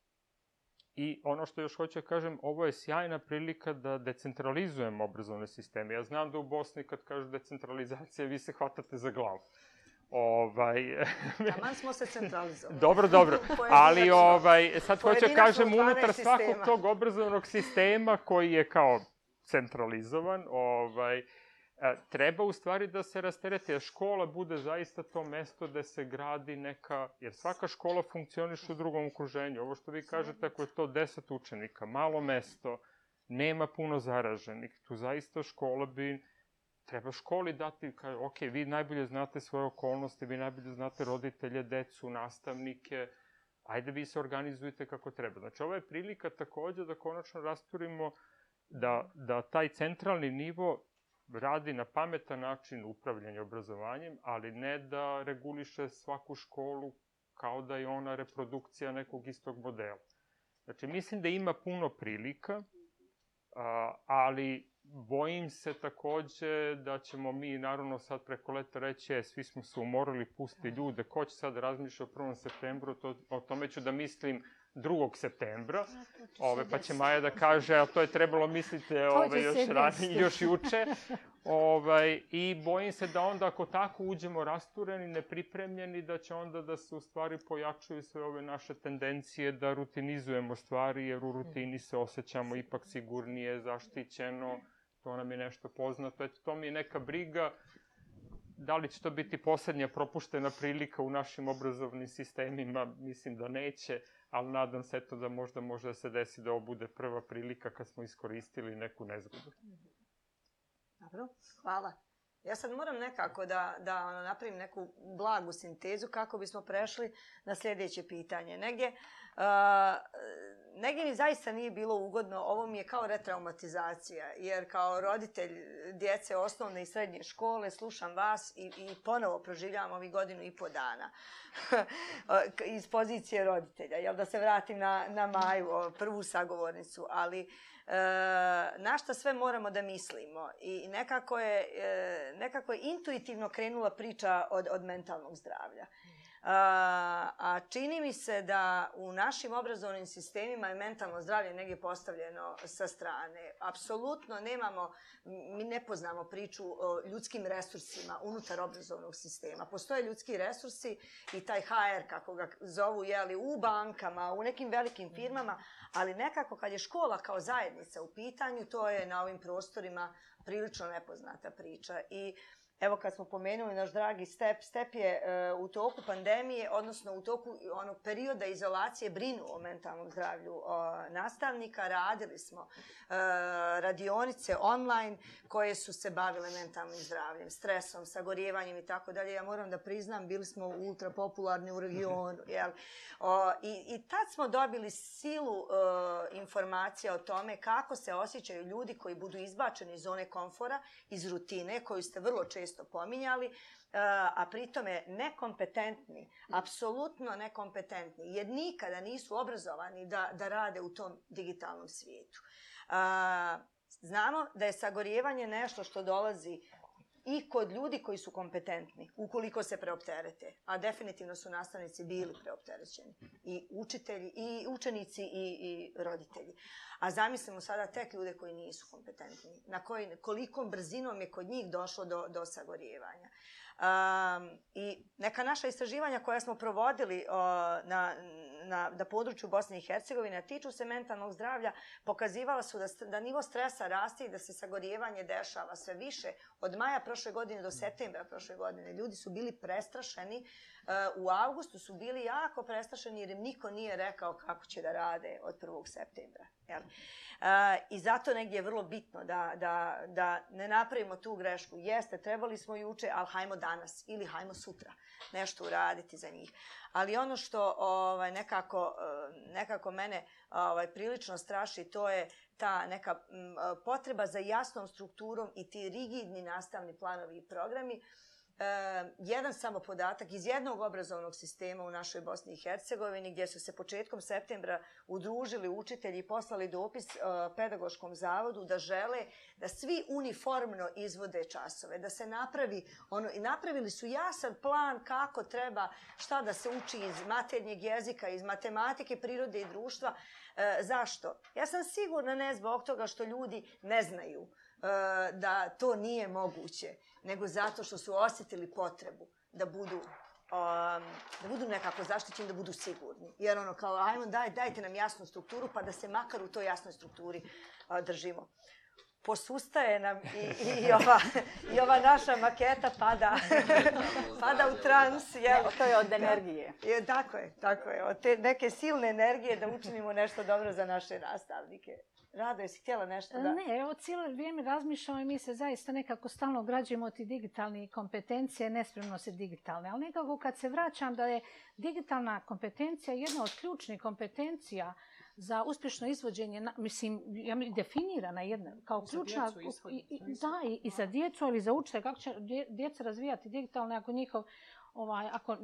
I ono što još hoću da kažem, ovo je sjajna prilika da decentralizujemo obrazovne sisteme. Ja znam da u Bosni kad kažu decentralizacija, vi se hvatate za glavu. Ovaj... Taman smo se centralizovali. Dobro, dobro. Ali ovaj, sad hoću da kažem, unutar svakog sistema. tog obrazovnog sistema koji je kao centralizovan, ovaj, uh, E, treba u stvari da se rasterete, jer škola bude zaista to mesto da se gradi neka, jer svaka škola funkcioniš u drugom okruženju. Ovo što vi kažete, ako je to deset učenika, malo mesto, nema puno zaraženih, tu zaista škola bi, treba školi dati, kao, ok, vi najbolje znate svoje okolnosti, vi najbolje znate roditelje, decu, nastavnike, ajde vi se organizujete kako treba. Znači, ovo je prilika takođe da konačno rasturimo da, da taj centralni nivo radi na pametan način upravljanje obrazovanjem, ali ne da reguliše svaku školu kao da je ona reprodukcija nekog istog modela. Znači, mislim da ima puno prilika, ali bojim se takođe da ćemo mi, naravno, sad preko leta reći, e, svi smo se umorili, pusti ljude, ko će sad razmišljati o 1. septembru, to, o tome ću da mislim 2. septembra, ove, pa će Maja da kaže, a to je trebalo misliti ove, još, rani, još juče. Ove, ovaj, I bojim se da onda ako tako uđemo rastureni, nepripremljeni, da će onda da se u stvari pojačuju sve ove naše tendencije da rutinizujemo stvari, jer u rutini se osjećamo ipak sigurnije, zaštićeno, to nam je nešto poznato. Eto, to mi je neka briga da li će to biti posljednja propuštena prilika u našim obrazovnim sistemima, mislim da neće ali nadam se to da možda može da se desi da ovo bude prva prilika kad smo iskoristili neku nezgodu. Dobro, hvala. Ja sad moram nekako da, da ono, napravim neku blagu sintezu kako bismo prešli na sljedeće pitanje. Negdje, uh, negdje mi zaista nije bilo ugodno. Ovo mi je kao retraumatizacija. Jer kao roditelj djece osnovne i srednje škole slušam vas i, i ponovo proživljavam ovih godinu i po dana. Iz pozicije roditelja. Jel da se vratim na, na Maju, prvu sagovornicu. Ali e, na šta sve moramo da mislimo? I nekako je, e, nekako je intuitivno krenula priča od, od mentalnog zdravlja. A, a čini mi se da u našim obrazovnim sistemima je mentalno zdravlje negdje postavljeno sa strane. Apsolutno nemamo, mi ne poznamo priču o ljudskim resursima unutar obrazovnog sistema. Postoje ljudski resursi i taj HR, kako ga zovu, jeli, u bankama, u nekim velikim firmama, ali nekako kad je škola kao zajednica u pitanju, to je na ovim prostorima prilično nepoznata priča. I uh, Evo kad smo pomenuli naš dragi Step, Step je uh, u toku pandemije, odnosno u toku onog perioda izolacije brinu o mentalnom zdravlju uh, nastavnika. Radili smo uh, radionice online koje su se bavile mentalnim zdravljem, stresom, sagorjevanjem i tako dalje. Ja moram da priznam, bili smo ultra popularni u regionu. Jel? Uh, i, I tad smo dobili silu uh, informacija o tome kako se osjećaju ljudi koji budu izbačeni iz zone komfora, iz rutine koju ste vrlo često često pominjali, e, a pritome nekompetentni, apsolutno nekompetentni, jer nikada nisu obrazovani da, da rade u tom digitalnom svijetu. E, znamo da je sagorjevanje nešto što dolazi i kod ljudi koji su kompetentni, ukoliko se preopterete. A definitivno su nastavnici bili preopterećeni. I učitelji, i učenici, i, i roditelji. A zamislimo sada tek ljude koji nisu kompetentni. Na koj, kolikom brzinom je kod njih došlo do, do sagorijevanja. Um, I neka naša istraživanja koja smo provodili uh, na, na, na području Bosne i Hercegovine tiču se mentalnog zdravlja, pokazivala su da, da nivo stresa raste i da se sagorjevanje dešava sve više od maja prošle godine do mm. septembra prošle godine. Ljudi su bili prestrašeni uh, E, u augustu su bili jako prestrašeni jer im niko nije rekao kako će da rade od 1. septembra. Jel? E, I zato negdje je vrlo bitno da, da, da ne napravimo tu grešku. Jeste, trebali smo juče, ali hajmo danas ili hajmo sutra nešto uraditi za njih. Ali ono što ovaj, nekako, e, nekako mene ovaj, prilično straši, to je ta neka potreba za jasnom strukturom i ti rigidni nastavni planovi i programi. Uh, Uh, jedan samo podatak iz jednog obrazovnog sistema u našoj Bosni i Hercegovini gdje su se početkom septembra udružili učitelji i poslali dopis uh, pedagoškom zavodu da žele da svi uniformno izvode časove, da se napravi ono, i napravili su jasan plan kako treba, šta da se uči iz maternjeg jezika, iz matematike, prirode i društva. Uh, zašto? Ja sam sigurna ne zbog toga što ljudi ne znaju uh, da to nije moguće. Uh, nego zato što su osjetili potrebu da budu um, da budu nekako zaštićeni, da budu sigurni. Jer ono kao, ajmo, daj, dajte nam jasnu strukturu, pa da se makar u toj jasnoj strukturi uh, držimo. Posustaje nam i, i, i, ova, i ova naša maketa pada, pada u trans. Je. Ja, to je od energije. Da, je, tako je, tako je. Od te neke silne energije da učinimo nešto dobro za naše nastavnike rada, jesi htjela nešto da... Ne, evo cijelo vrijeme razmišljamo i mi se zaista nekako stalno obrađujemo ti digitalne kompetencije, nespremno se digitalne, ali nekako kad se vraćam da je digitalna kompetencija jedna od ključnih kompetencija za uspješno izvođenje, mislim, ja mi definirana jedna, kao I ključna... Za djecu, ishodi, i, i, da, i, i za djecu, ali za učite, kako će djeca razvijati digitalne ako njihov ovaj, ako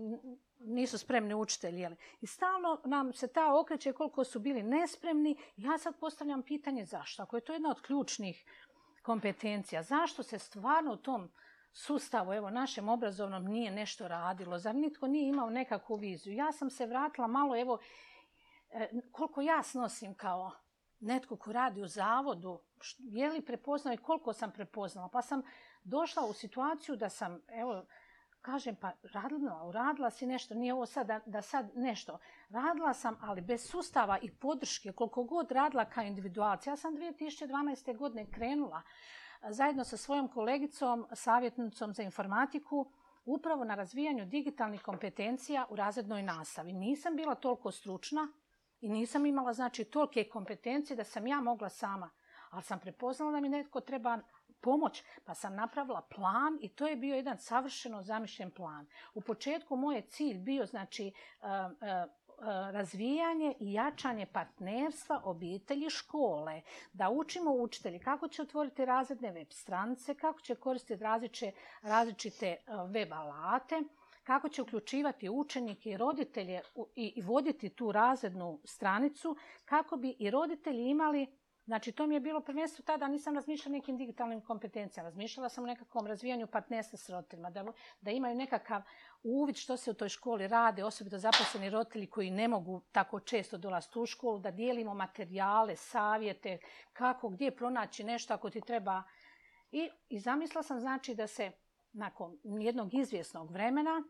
nisu spremni učitelji. Jeli. I stalno nam se ta okreće koliko su bili nespremni. Ja sad postavljam pitanje zašto? Ako je to jedna od ključnih kompetencija, zašto se stvarno u tom sustavu, evo, našem obrazovnom nije nešto radilo? Zar nitko nije imao nekakvu viziju? Ja sam se vratila malo, evo, e, koliko ja snosim kao netko ko radi u zavodu, je li prepoznao i koliko sam prepoznala? Pa sam došla u situaciju da sam, evo, kažem pa radila, uradila si nešto, nije ovo sad da, da sad nešto. Radila sam, ali bez sustava i podrške, koliko god radila kao individualci. Ja sam 2012. godine krenula zajedno sa svojom kolegicom, savjetnicom za informatiku, upravo na razvijanju digitalnih kompetencija u razrednoj nastavi. Nisam bila toliko stručna i nisam imala znači tolike kompetencije da sam ja mogla sama, ali sam prepoznala da mi netko treba pomoć, pa sam napravila plan i to je bio jedan savršeno zamišljen plan. U početku moj je cilj bio znači, e, e, e, razvijanje i jačanje partnerstva obitelji škole. Da učimo učitelji kako će otvoriti razredne web stranice, kako će koristiti različite, različite web alate, kako će uključivati učenike i roditelje i voditi tu razrednu stranicu, kako bi i roditelji imali Znači, to mi je bilo prvenstvo tada, nisam razmišljala o nekim digitalnim kompetencijama. Razmišljala sam o nekakvom razvijanju partnesa s roditeljima, da, da imaju nekakav uvid što se u toj školi rade, osobito zaposleni roditelji koji ne mogu tako često dolaziti u školu, da dijelimo materijale, savjete, kako, gdje pronaći nešto ako ti treba. I, i zamislila sam, znači, da se nakon jednog izvjesnog vremena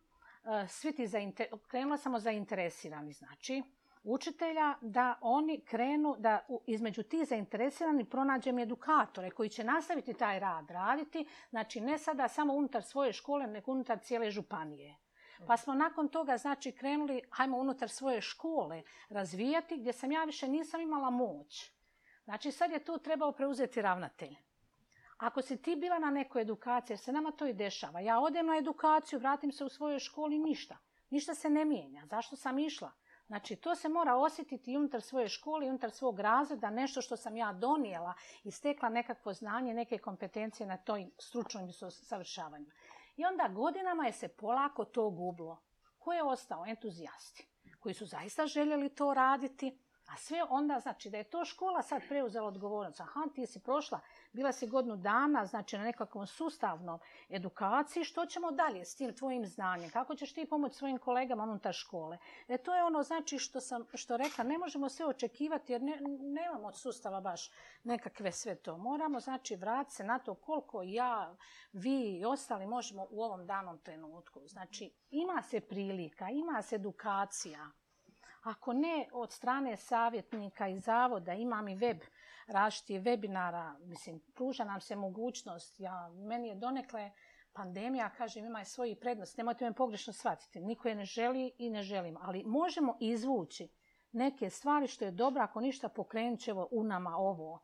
eh, svi ti zainter... krenula samo zainteresirani, znači, učitelja da oni krenu da između ti zainteresirani pronađem edukatore koji će nastaviti taj rad raditi, znači ne sada samo unutar svoje škole, nego unutar cijele županije. Pa smo nakon toga znači krenuli, hajmo unutar svoje škole razvijati, gdje sam ja više nisam imala moć. Znači sad je tu trebao preuzeti ravnatelj. Ako si ti bila na nekoj edukaciji, jer se nama to i dešava, ja odem na edukaciju, vratim se u svojoj školi, ništa. Ništa se ne mijenja. Zašto sam išla? Znači, to se mora osjetiti unutar svoje škole, unutar svog razreda, nešto što sam ja donijela i stekla nekakvo znanje, neke kompetencije na toj stručnom savršavanju. I onda godinama je se polako to gublo. Ko je ostao? Entuzijasti koji su zaista željeli to raditi, A sve onda, znači da je to škola sad preuzela odgovornost. Aha, ti si prošla, bila si godinu dana, znači na nekakvom sustavnom edukaciji, što ćemo dalje s tim tvojim znanjem? Kako ćeš ti pomoći svojim kolegama unutar škole? E, to je ono, znači, što sam što rekla, ne možemo sve očekivati jer ne, nemamo od sustava baš nekakve sve to. Moramo, znači, vrati se na to koliko ja, vi i ostali možemo u ovom danom trenutku. Znači, ima se prilika, ima se edukacija ako ne od strane savjetnika i zavoda, imam i web, različitih webinara, mislim, pruža nam se mogućnost. Ja, meni je donekle pandemija, kažem, ima i svoji prednosti. Nemojte me pogrešno shvatiti. Niko je ne želi i ne želim. Ali možemo izvući neke stvari što je dobro ako ništa pokrenut će u nama ovo.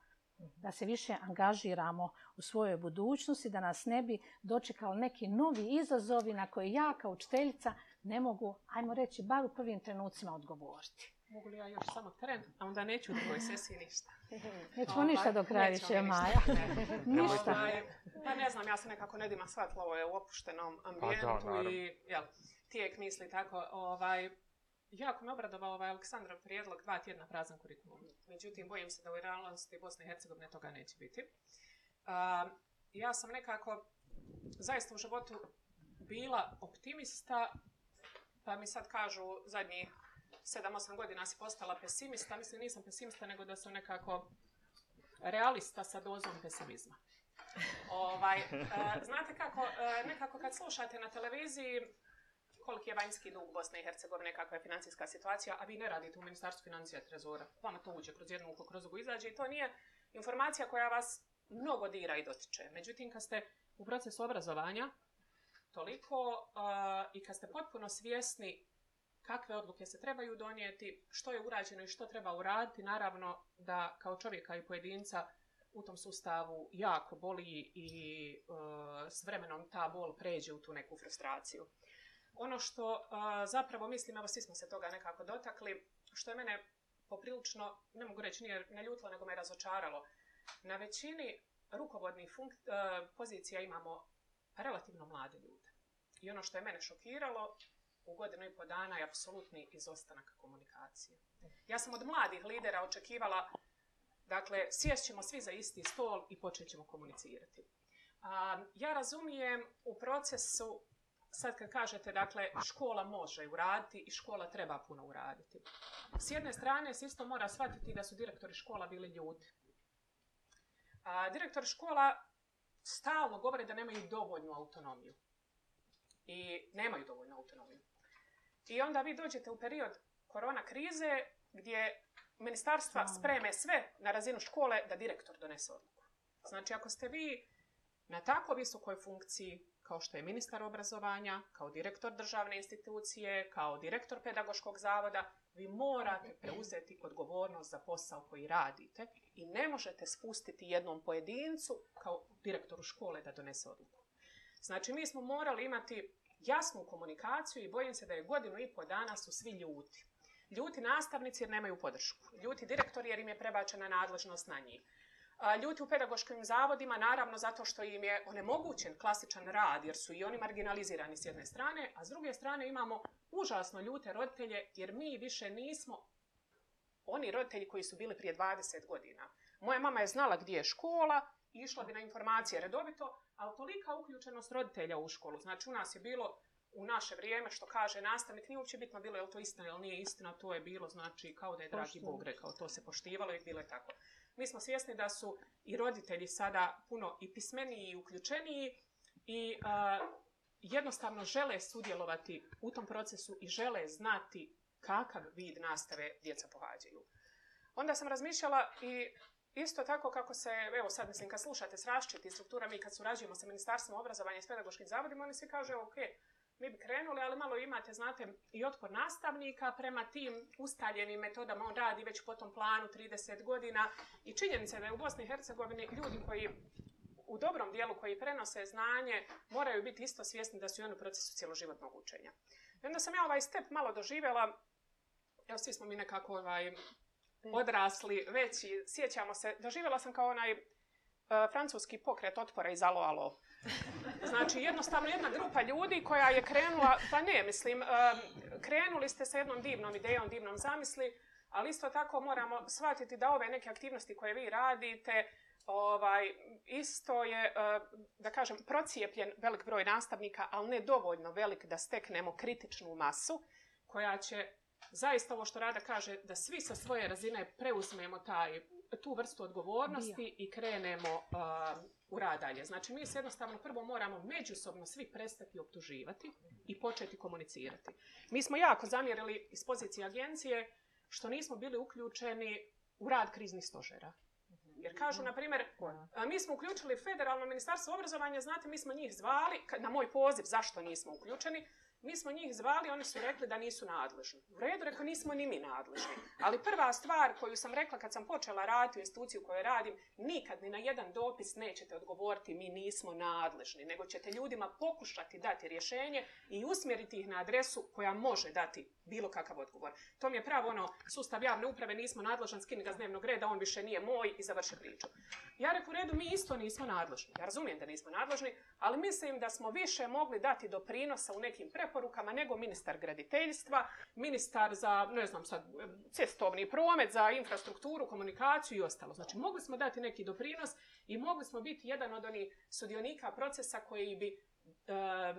Da se više angažiramo u svojoj budućnosti, da nas ne bi dočekali neki novi izazovi na koje ja kao učiteljica ne mogu, ajmo reći, bar u prvim trenucima odgovoriti. Mogu li ja još samo tren, a onda neću u drugoj sesiji ništa. Nećemo ovaj, ništa do kraja više, Maja. ništa. Ovaj, pa ne znam, ja se nekako ne dima svatla, ovo je u opuštenom ambijentu pa, da, i jel, tijek misli tako. Ovaj, jako me obradovao ovaj Aleksandrov prijedlog dva tjedna prazan kurikulum. Međutim, bojim se da u realnosti Bosne i Hercegovine toga neće biti. A, ja sam nekako zaista u životu bila optimista, Pa mi sad kažu, zadnji 7-8 godina si postala pesimista. Mislim, nisam pesimista, nego da sam nekako realista sa dozom pesimizma. ovaj, e, znate kako, e, nekako kad slušate na televiziji koliki je vanjski dug Bosne i Hercegovine, kakva je financijska situacija, a vi ne radite u Ministarstvu financija trezora. Vama to uđe kroz jednu uko, kroz drugu izađe i to nije informacija koja vas mnogo dira i dotiče. Međutim, kad ste u procesu obrazovanja, toliko uh, i kad ste potpuno svjesni kakve odluke se trebaju donijeti, što je urađeno i što treba uraditi, naravno da kao čovjeka i pojedinca u tom sustavu jako boli i uh, s vremenom ta bol pređe u tu neku frustraciju. Ono što uh, zapravo mislim, evo svi smo se toga nekako dotakli, što je mene poprilično, ne mogu reći, nije ne ljutilo, nego me je razočaralo. Na većini rukovodnih funk- uh, e, pozicija imamo relativno mlade ljude. I ono što je mene šokiralo, u godinu i po dana je apsolutni izostanak komunikacije. Ja sam od mladih lidera očekivala, dakle, sjećemo svi za isti stol i počet ćemo komunicirati. A, ja razumijem u procesu, sad kad kažete, dakle, škola može uraditi i škola treba puno uraditi. S jedne strane se isto mora shvatiti da su direktori škola bili ljudi. A, direktor škola stalno govore da nemaju dovoljnu autonomiju i nemaju dovoljno autonomiju. I onda vi dođete u period korona krize gdje ministarstva spreme sve na razinu škole da direktor donese odluku. Znači, ako ste vi na tako visokoj funkciji kao što je ministar obrazovanja, kao direktor državne institucije, kao direktor pedagoškog zavoda, vi morate preuzeti odgovornost za posao koji radite i ne možete spustiti jednom pojedincu kao direktoru škole da donese odluku. Znači, mi smo morali imati jasnu komunikaciju i bojim se da je godinu i pol dana su svi ljuti. Ljuti nastavnici jer nemaju podršku. Ljuti direktori jer im je prebačena nadležnost na njih. Ljuti u pedagoškim zavodima, naravno, zato što im je onemogućen klasičan rad, jer su i oni marginalizirani s jedne strane, a s druge strane imamo užasno ljute roditelje, jer mi više nismo oni roditelji koji su bili prije 20 godina. Moja mama je znala gdje je škola, išla bi na informacije redovito, ali tolika uključenost roditelja u školu. Znači, u nas je bilo, u naše vrijeme, što kaže nastavnik, nije uopće bitno bilo je li to istina ili nije istina, to je bilo, znači, kao da je dragi Poštum. Bog rekao, to se poštivalo i bilo je tako. Mi smo svjesni da su i roditelji sada puno i pismeniji i uključeniji i uh, jednostavno žele sudjelovati u tom procesu i žele znati kakav vid nastave djeca pohađaju. Onda sam razmišljala i Isto tako kako se, evo sad mislim kad slušate s raščiti struktura, mi kad surađujemo sa Ministarstvom obrazovanja i s pedagoškim zavodima, oni svi kažu, ok, mi bi krenuli, ali malo imate, znate, i otpor nastavnika prema tim ustaljenim metodama, on radi već po tom planu 30 godina i činjenica je da je u Bosni i Hercegovini ljudi koji u dobrom dijelu koji prenose znanje moraju biti isto svjesni da su i oni u procesu cijeloživotnog učenja. I onda sam ja ovaj step malo doživjela, evo svi smo mi nekako ovaj, odrasli, već i sjećamo se, doživjela sam kao onaj e, francuski pokret otpora iz alo, alo. Znači, jednostavno jedna grupa ljudi koja je krenula, pa ne, mislim, e, krenuli ste sa jednom divnom idejom, divnom zamisli, ali isto tako moramo shvatiti da ove neke aktivnosti koje vi radite, ovaj, isto je, e, da kažem, procijepljen velik broj nastavnika, ali ne dovoljno velik da steknemo kritičnu masu koja će zaista ovo što Rada kaže, da svi sa svoje razine preuzmemo taj, tu vrstu odgovornosti ja. i krenemo uh, u rad dalje. Znači, mi se jednostavno prvo moramo međusobno svi prestati optuživati i početi komunicirati. Mi smo jako zamjerili iz pozicije agencije što nismo bili uključeni u rad kriznih stožera. Jer kažu, na primjer, mi smo uključili federalno ministarstvo obrazovanja, znate, mi smo njih zvali, na moj poziv, zašto nismo uključeni, Mi smo njih zvali, oni su rekli da nisu nadležni. U redu, rekao, nismo ni mi nadležni. Ali prva stvar koju sam rekla kad sam počela raditi u instituciju u kojoj radim, nikad ni na jedan dopis nećete odgovoriti mi nismo nadležni, nego ćete ljudima pokušati dati rješenje i usmjeriti ih na adresu koja može dati bilo kakav odgovor. To mi je pravo ono, sustav javne uprave, nismo nadležan, skini ga z dnevnog reda, on više nije moj i završi priču. Ja rek u redu, mi isto nismo nadležni. Ja razumijem da nismo nadležni, ali mislim da smo više mogli dati doprinosa u nekim preporukama nego ministar graditeljstva, ministar za, ne znam sad, cestovni promet, za infrastrukturu, komunikaciju i ostalo. Znači, mogli smo dati neki doprinos i mogli smo biti jedan od onih sudionika procesa koji bi e,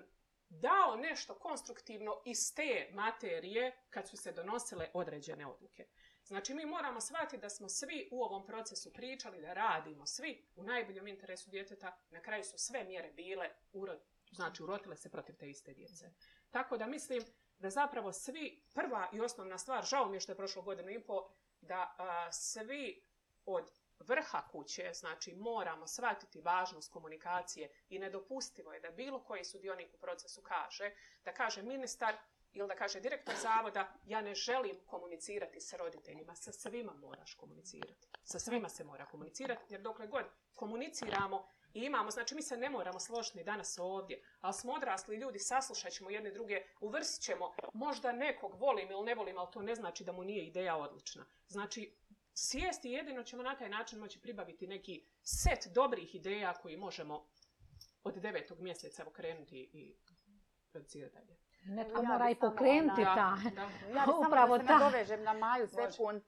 dao nešto konstruktivno iz te materije kad su se donosile određene odluke. Znači, mi moramo shvatiti da smo svi u ovom procesu pričali, da radimo svi u najboljom interesu djeteta. Na kraju su sve mjere bile, uro, znači, urotile se protiv te iste djece. Tako da mislim da zapravo svi, prva i osnovna stvar, žao mi je što je prošlo godinu i pol, da a, svi od vrha kuće, znači moramo shvatiti važnost komunikacije i nedopustivo je da bilo koji sudionik u procesu kaže, da kaže ministar ili da kaže direktor zavoda, ja ne želim komunicirati sa roditeljima, sa svima moraš komunicirati. Sa svima se mora komunicirati, jer dokle god komuniciramo i imamo, znači mi se ne moramo složiti danas ovdje, ali smo odrasli ljudi, saslušat ćemo jedne druge, uvrst ćemo, možda nekog volim ili ne volim, ali to ne znači da mu nije ideja odlična. Znači, sjesti jedino ćemo na taj način moći pribaviti neki set dobrih ideja koji možemo od devetog mjeseca okrenuti i producirati dalje. Netko ja mora i pokrenuti ta. Da, da. Ja bih samo da se nadovežem na Maju Sekun. Uh,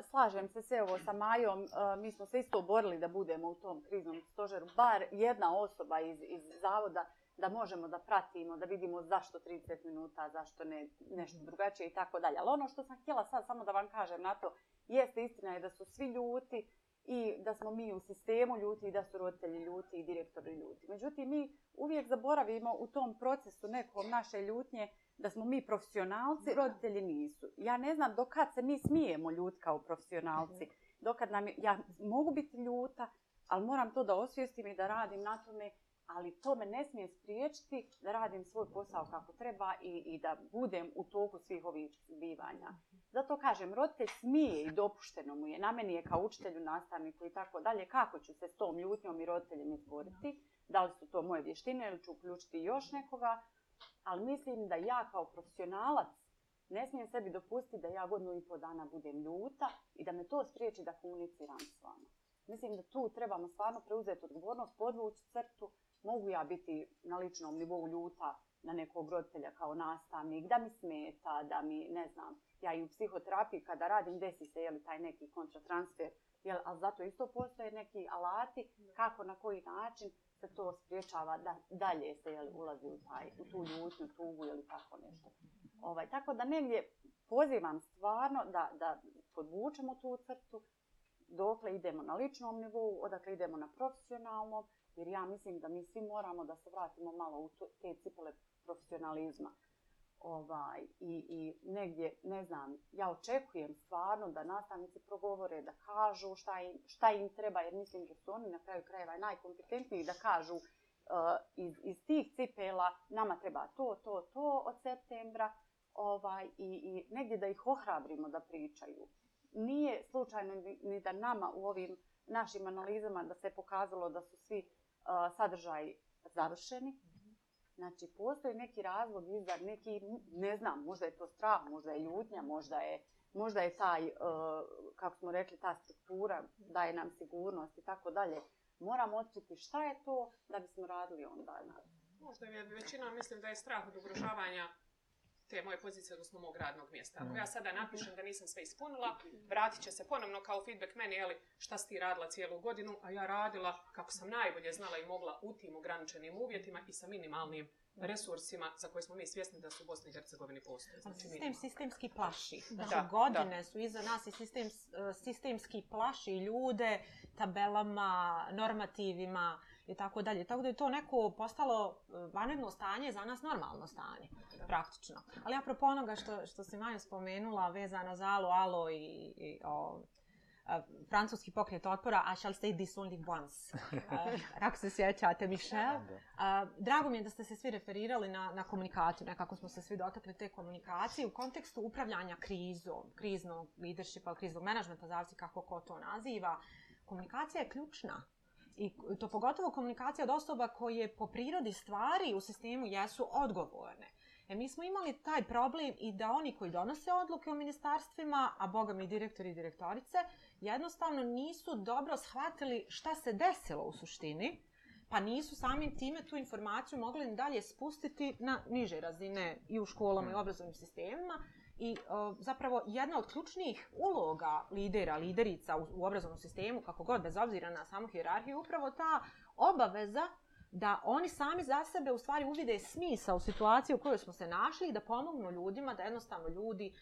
e, slažem se sve ovo sa Majom. Uh, mi smo se isto borili da budemo u tom kriznom stožeru. Bar jedna osoba iz, iz zavoda da možemo da pratimo, da vidimo zašto 30 minuta, zašto ne, nešto mhm. drugačije i tako dalje. Ali ono što sam htjela sad samo da vam kažem na to, jeste istina je da su svi ljuti i da smo mi u sistemu ljuti i da su roditelji ljuti i direktori ljuti. Međutim, mi uvijek zaboravimo u tom procesu nekom naše ljutnje da smo mi profesionalci, da. roditelji nisu. Ja ne znam dokad se mi smijemo ljut kao profesionalci. Mhm. Dokad nam je, ja mogu biti ljuta, ali moram to da osvijestim i da radim na tome, ali to me ne smije spriječiti da radim svoj posao kako treba i, i da budem u toku svih ovih bivanja. Uh mhm. -huh. Zato kažem, roditelj smije i dopušteno mu je. Na meni je kao učitelju, nastavniku i tako dalje. Kako ću se s tom ljutnjom i roditeljem izboriti? Da li su to moje vještine ili ću uključiti još nekoga? Ali mislim da ja kao profesionalac ne smijem sebi dopustiti da ja godinu i pol dana budem ljuta i da me to spriječi da komuniciram s vama. Mislim da tu trebamo stvarno preuzeti odgovornost, podvući crtu. Mogu ja biti na ličnom nivou ljuta na nekog roditelja kao nastavnik, da mi smeta, da mi ne znam, ja i u psihoterapiji kada radim, desi se jeli, taj neki kontratransfer, jel, ali zato isto postoje neki alati kako, na koji način se to spriječava da dalje se jeli, ulazi u, taj, u tu ljutnju, tugu ili tako nešto. Ovaj, tako da negdje pozivam stvarno da, da podvučemo tu crtu, dokle idemo na ličnom nivou, odakle idemo na profesionalnom, jer ja mislim da mi svi moramo da se vratimo malo u te cipele profesionalizma ovaj, i, i negdje, ne znam, ja očekujem stvarno da nastavnici progovore, da kažu šta im, šta im treba, jer mislim da su oni na kraju krajeva najkompetentniji da kažu uh, iz, iz tih cipela nama treba to, to, to od septembra ovaj, i, i negdje da ih ohrabrimo da pričaju. Nije slučajno ni da nama u ovim našim analizama da se pokazalo da su svi uh, eh, sadržaji završeni, Znači, postoji neki razlog iza, neki, ne znam, možda je to strah, možda je ljutnja, možda je, možda je taj, uh, kako smo rekli, ta struktura daje nam sigurnost i tako dalje. Moramo otkriti šta je to da bismo radili onda. Znači. Možda je većina, mislim da je strah od ugrožavanja te moje pozicije, odnosno mog radnog mjesta. Ako mm. ja sada napišem da nisam sve ispunila, vratit će se ponovno kao feedback meni, jeli, šta si ti radila cijelu godinu, a ja radila kako sam najbolje znala i mogla u tim ograničenim uvjetima i sa minimalnim resursima za koje smo mi svjesni da su u Bosni i Hercegovini postoje. Znači, sistem minimum. sistemski plaši. Znači, da, godine da. su iza nas i sistem, e, sistemski plaši ljude tabelama, normativima i tako dalje. Tako da je to neko postalo e, vanredno stanje, za nas normalno stanje, da. praktično. Ali apropo onoga što, što si Maju spomenula, vezano za alo, alo i, i o, e, francuski pokret otpora, a shall stay this only once. E, kako se sjećate, Michel? A, drago mi je da ste se svi referirali na, na komunikaciju, nekako smo se svi dotakli te komunikacije u kontekstu upravljanja krizom, kriznog leadershipa, kriznog menažmenta, zavisi kako ko to naziva. Komunikacija je ključna I to pogotovo komunikacija od osoba koje po prirodi stvari u sistemu jesu odgovorne. E, mi smo imali taj problem i da oni koji donose odluke u ministarstvima, a boga mi direktori i direktorice, jednostavno nisu dobro shvatili šta se desilo u suštini, pa nisu samim time tu informaciju mogli dalje spustiti na niže razine i u školama i u mm. obrazovnim sistemima. I o, zapravo jedna od ključnih uloga lidera, liderica u, u obrazovnom sistemu, kako god, bez obzira na samu hierarhiju, upravo ta obaveza da oni sami za sebe u stvari uvide smisa u situaciji u kojoj smo se našli i da pomognu ljudima da jednostavno ljudi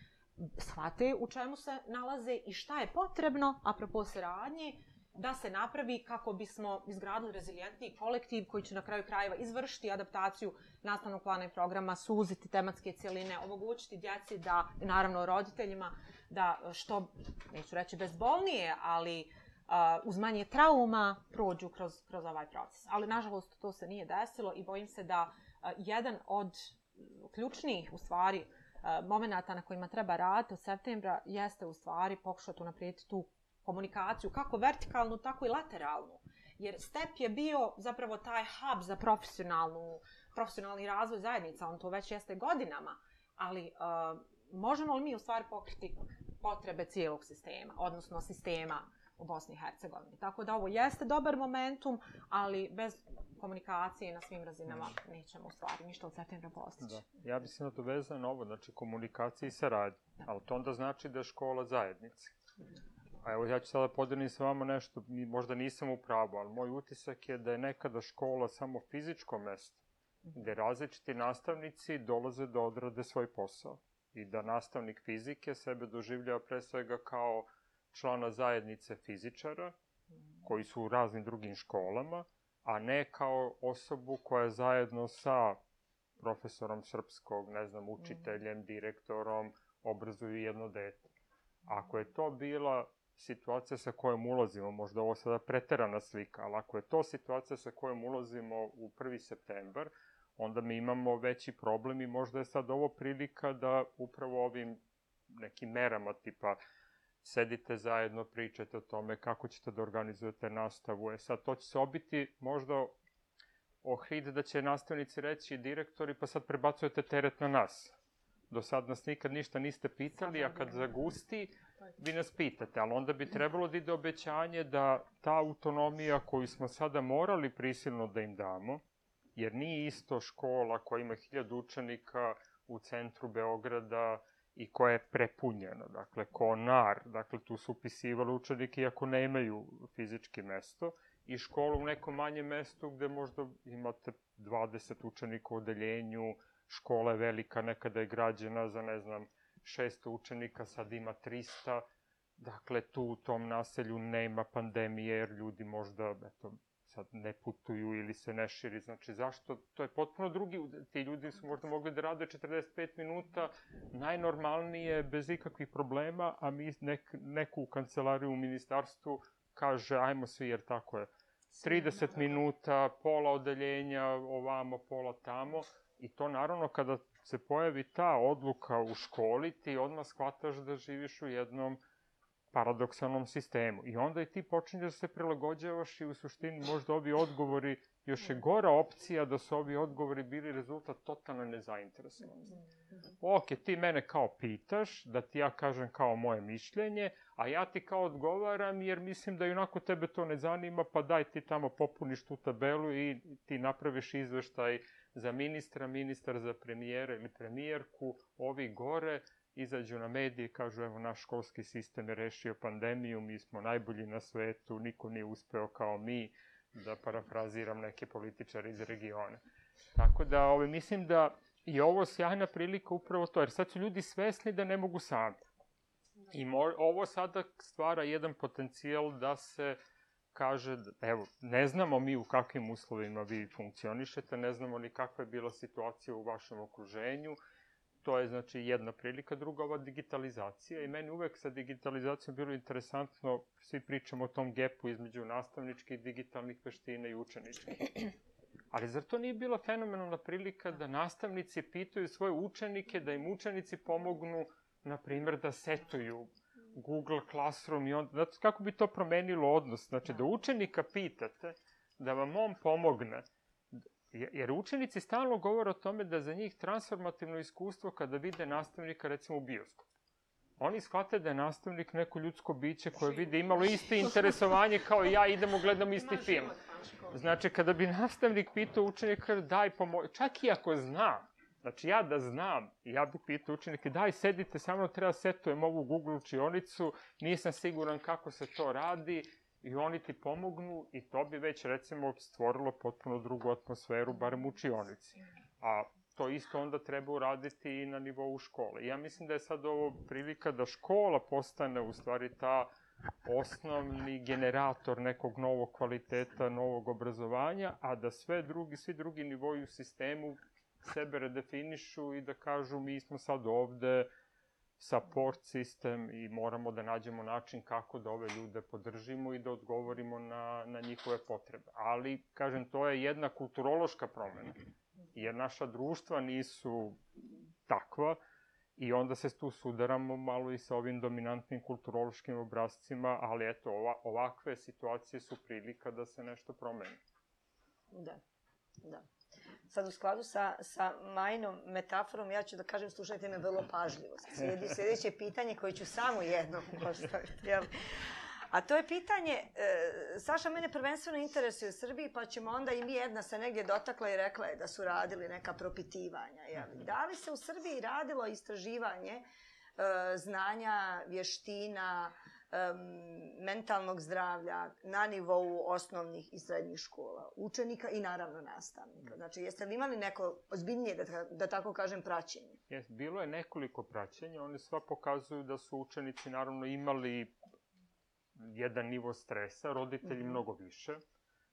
shvate u čemu se nalaze i šta je potrebno, apropo saradnje, uh, da se napravi kako bismo izgradili rezilijentni kolektiv koji će na kraju krajeva izvršiti adaptaciju nastavnog plana i programa, suziti tematske cijeline, omogućiti djeci da, naravno roditeljima, da e, što, neću reći bezbolnije, ali uh, uz manje trauma prođu kroz, kroz ovaj proces. Ali, nažalost, to se nije desilo i bojim se da uh, jedan od ključnijih, u stvari, uh, momenta na kojima treba raditi od septembra jeste, u stvari, pokušati unaprijediti tu komunikaciju, kako vertikalnu, tako i lateralnu. Jer STEP je bio zapravo taj hub za profesionalnu, profesionalni razvoj zajednica, on to već jeste godinama, ali uh, možemo li mi u stvari pokriti potrebe cijelog sistema, odnosno sistema u Bosni i Hercegovini. Tako da ovo jeste dobar momentum, ali bez komunikacije na svim razinama nećemo u stvari ništa od septembra postići. Da. Ja bih se na to vezao na ovo, znači komunikacija i saradnja. Ali to onda znači da je škola zajednica. Da. Mhm. Pa evo, ja ću sada podelim s vama nešto, možda nisam u pravu, ali moj utisak je da je nekada škola samo fizičko mesto, gde različiti nastavnici dolaze da odrade svoj posao. I da nastavnik fizike sebe doživljava pre svega kao člana zajednice fizičara, koji su u raznim drugim školama, a ne kao osobu koja je zajedno sa profesorom srpskog, ne znam, učiteljem, direktorom, obrazuju jedno dete. Ako je to bila situacija sa kojom ulazimo, možda ovo sada preterana slika, ali ako je to situacija sa kojom ulazimo u 1. september, onda mi imamo veći problem i možda je sad ovo prilika da upravo ovim nekim merama tipa sedite zajedno, pričate o tome kako ćete da organizujete nastavu. E sad, to će se obiti možda o hrid da će nastavnici reći direktori, pa sad prebacujete teret na nas. Do sad nas nikad ništa niste pitali, a kad zagusti, vi nas pitate, ali onda bi trebalo da ide obećanje da ta autonomija koju smo sada morali prisilno da im damo, jer nije isto škola koja ima hiljad učenika u centru Beograda i koja je prepunjena, dakle, konar, dakle, tu su upisivali učenike iako ne imaju fizički mesto, i školu u nekom manjem mestu gde možda imate 20 učenika u odeljenju, škola je velika, nekada je građena za, ne znam, 600 učenika, sad ima 300. Dakle, tu u tom naselju nema pandemije, jer ljudi možda, eto, sad ne putuju ili se ne širi. Znači, zašto? To je potpuno drugi. Ti ljudi su možda mogli da rade 45 minuta, najnormalnije, bez ikakvih problema, a mi nek, neku u kancelariju u ministarstvu kaže, ajmo svi, jer tako je. 30 minuta, pola odeljenja ovamo, pola tamo. I to naravno kada se pojavi ta odluka u školi, ti odmah shvataš da živiš u jednom paradoksalnom sistemu. I onda i ti počinješ da se prilagođavaš i u suštini možda ovi odgovori, još je gora opcija da su ovi odgovori bili rezultat totalne nezainteresovanosti. Ok, ti mene kao pitaš, da ti ja kažem kao moje mišljenje, a ja ti kao odgovaram jer mislim da i onako tebe to ne zanima, pa daj ti tamo popuniš tu tabelu i ti napraviš izveštaj uh, za ministra, ministar za premijera ili premijerku, ovi gore izađu na medije i kažu evo naš školski sistem je rešio pandemiju, mi smo najbolji na svetu, niko nije uspeo kao mi, da parafraziram neke političare iz regiona. Tako da ovaj, mislim da je ovo sjajna prilika upravo to, jer sad su ljudi svesni da ne mogu sad. I mo ovo sada stvara jedan potencijal da se uh, kaže, evo, ne znamo mi u kakvim uslovima vi funkcionišete, ne znamo ni kakva je bila situacija u vašem okruženju, to je znači jedna prilika, druga ova digitalizacija i meni uvek sa digitalizacijom bilo interesantno, svi pričamo o tom gepu između nastavničkih digitalnih veština i učeničkih. Ali zar to nije bila fenomenalna prilika da nastavnici pitaju svoje učenike, da im učenici pomognu, na primjer, da setuju Google Classroom i onda, znači, kako bi to promenilo odnos? Znači, da učenika pitate da vam on pomogne, jer učenici stalno govore o tome da za njih transformativno iskustvo kada vide nastavnika, recimo, u bioskopu. Oni shvate da je nastavnik neko ljudsko biće koje vide imalo isto interesovanje kao ja, idemo, gledamo isti film. Znači, kada bi nastavnik pitao učenika, daj pomoć, čak i ako znam, Znači, ja da znam, ja bih pitao učenike, daj, sedite, sa mnom treba setujem ovu Google učionicu, nisam siguran kako se to radi, i oni ti pomognu, i to bi već, recimo, stvorilo potpuno drugu atmosferu, barem u učionici. A to isto onda treba uraditi i na nivou škole. Ja mislim da je sad ovo prilika da škola postane, u stvari, ta osnovni generator nekog novog kvaliteta, novog obrazovanja, a da sve drugi, svi drugi nivoji u sistemu sebe redefinišu i da kažu mi smo sad ovde support sistem i moramo da nađemo način kako da ove ljude podržimo i da odgovorimo na, na njihove potrebe. Ali, kažem, to je jedna kulturološka promena, jer naša društva nisu takva i onda se tu sudaramo malo i sa ovim dominantnim kulturološkim obrazcima, ali eto, ova, ovakve situacije su prilika da se nešto promeni. Da, da. Sad, u skladu sa, sa majnom metaforom, ja ću da kažem, slušajte me vrlo pažljivo. Sljedi, sljedeće pitanje koje ću samo jednom postaviti. Jel? A to je pitanje, e, Saša, mene prvenstveno interesuje u Srbiji, pa ćemo onda i mi jedna se negdje dotakla i rekla je da su radili neka propitivanja. Jel? Mhm. Da li se u Srbiji radilo istraživanje e, znanja, vještina, e, um, mentalnog zdravlja na nivou osnovnih i srednjih škola, učenika i naravno nastavnika. Mm. Znači, jeste li imali neko ozbiljnije, da, da tako kažem, praćenje? Jest, bilo je nekoliko praćenja. Oni sva pokazuju da su učenici naravno imali jedan nivo stresa, roditelji mm -hmm. mnogo više.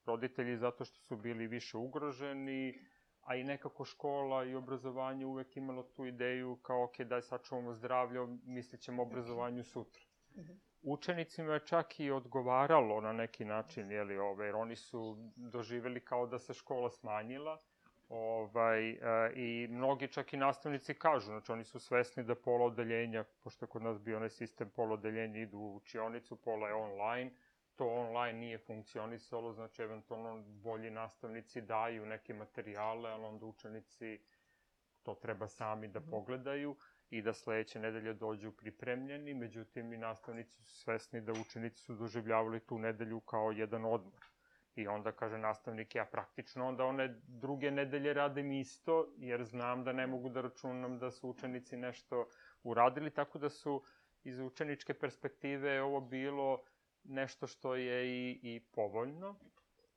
Roditelji zato što su bili više ugroženi, a i nekako škola i obrazovanje uvek imalo tu ideju kao, ok, daj sačuvamo zdravlje, mislit ćemo obrazovanju sutra. Mm -hmm učenicima je čak i odgovaralo na neki način, jeli, ovaj, jer oni su doživjeli kao da se škola smanjila. Ovaj, e, I mnogi čak i nastavnici kažu, znači oni su svesni da pola odeljenja, pošto kod nas bio onaj sistem pola odeljenja, idu u učionicu, pola je online, to online nije funkcionisalo, znači eventualno bolji nastavnici daju neke materijale, ali onda učenici to treba sami da mhm. pogledaju. Mm -hmm i da sledeće nedelje dođu pripremljeni, međutim i nastavnici su svesni da učenici su doživljavali tu nedelju kao jedan odmor. I onda kaže nastavnik, ja praktično onda one druge nedelje radim isto, jer znam da ne mogu da računam da su učenici nešto uradili, tako da su iz učeničke perspektive ovo bilo nešto što je i, i povoljno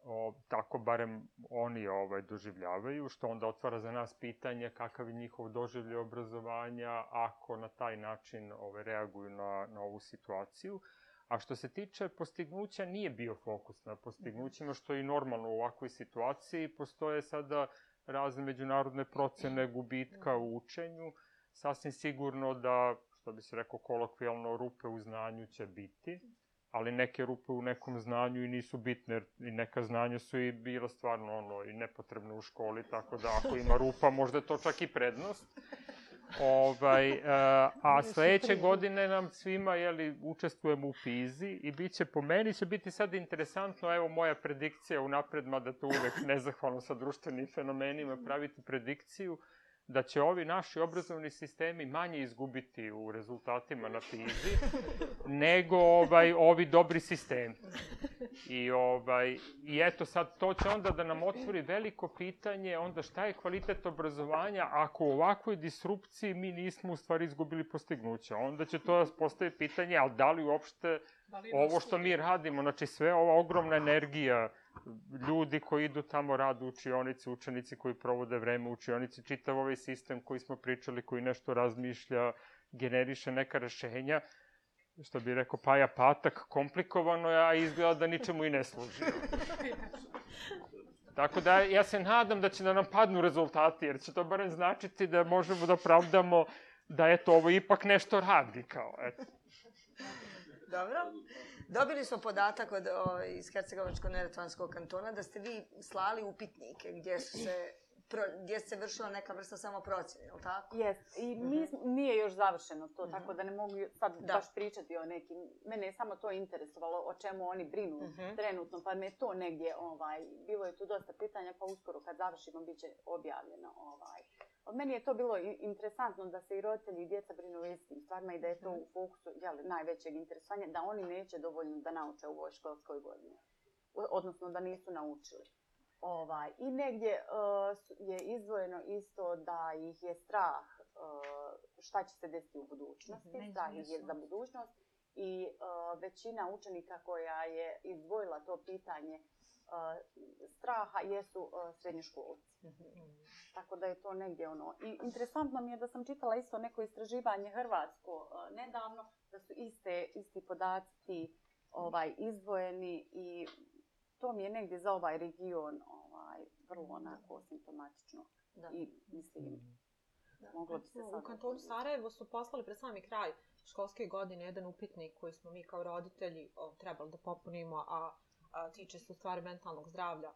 o, tako barem oni ovaj doživljavaju, što onda otvara za nas pitanje kakav je njihov doživlje obrazovanja ako na taj način ovaj, reaguju na, na ovu situaciju. A što se tiče postignuća, nije bio fokus na postignućima, što je i normalno u ovakvoj situaciji. Postoje sada razne međunarodne procene gubitka u učenju. Sasvim sigurno da, što bi se rekao kolokvijalno, rupe u znanju će biti ali neke rupe u nekom znanju i nisu bitne, i neka znanja su i bila stvarno ono, i nepotrebne u školi, tako da ako ima rupa, možda je to čak i prednost. Ovaj, e, a sledeće godine nam svima, jeli, učestvujemo u Pizi i bit će, po meni će biti sad interesantno, evo moja predikcija u napred, mada to uvek nezahvalno sa društvenim fenomenima, praviti predikciju, uh, da će ovi naši obrazovni sistemi manje izgubiti u rezultatima na pizi nego ovaj ovi dobri sistemi. I ovaj i eto sad to će onda da nam otvori veliko pitanje onda šta je kvalitet obrazovanja ako u ovakvoj disrupciji mi nismo u stvari izgubili postignuća. Onda će to da postavi pitanje al da li uopšte da li ovo što mi radimo, znači sve ova ogromna energija ljudi koji idu tamo rad u učionici, učenici koji provode vreme u učionici, čitav ovaj sistem koji smo pričali, koji nešto razmišlja, generiše neka rešenja, što bi rekao Paja Patak, komplikovano je, a izgleda da ničemu i ne služi. Tako da ja se nadam da će da nam padnu rezultati, jer će to barem značiti da možemo da pravdamo da je to ovo ipak nešto radi kao. Eto. Dobro. Dobili smo podatak od, o, iz Hercegovačko-Neretvanskog kantona da ste vi slali upitnike gdje su se Pro, gdje se vršila neka vrsta samo procjene, je li tako? Jes, i mhm. mi, uh -huh. nije još završeno to, uh -huh. tako mhm. da ne mogu sad da. baš pričati o nekim. Mene je samo to interesovalo o čemu oni brinu uh mhm. -huh. trenutno, pa me to negdje, ovaj, bilo je tu dosta pitanja, pa uskoro kad završimo, bit će objavljeno. Ovaj. Meni je to bilo interesantno da se i roditelji i djeca brinu o istim stvarima i da je to u fokusu jel, najvećeg interesovanja, da oni neće dovoljno da nauče u ovoj školskoj godini. Odnosno da nisu naučili. Ovaj, I negdje uh, je izdvojeno isto da ih je strah uh, šta će se desiti u budućnosti, Neći mhm, strah ih je za budućnost. I uh, većina učenika koja je izdvojila to pitanje uh, straha jesu srednje školice. Mhm. Tako da je to negdje ono. I interesantno mi je da sam čitala isto neko istraživanje Hrvatsko nedavno, da su iste, isti podaci ovaj, izdvojeni i to mi je negdje za ovaj region ovaj, vrlo mhm. onako simptomatično. Da. I mislim, mhm. U kantonu Sarajevo su poslali pre sami kraj školske godine jedan upitnik koji smo mi kao roditelji o, trebali da popunimo, a a, tiče se u stvari mentalnog zdravlja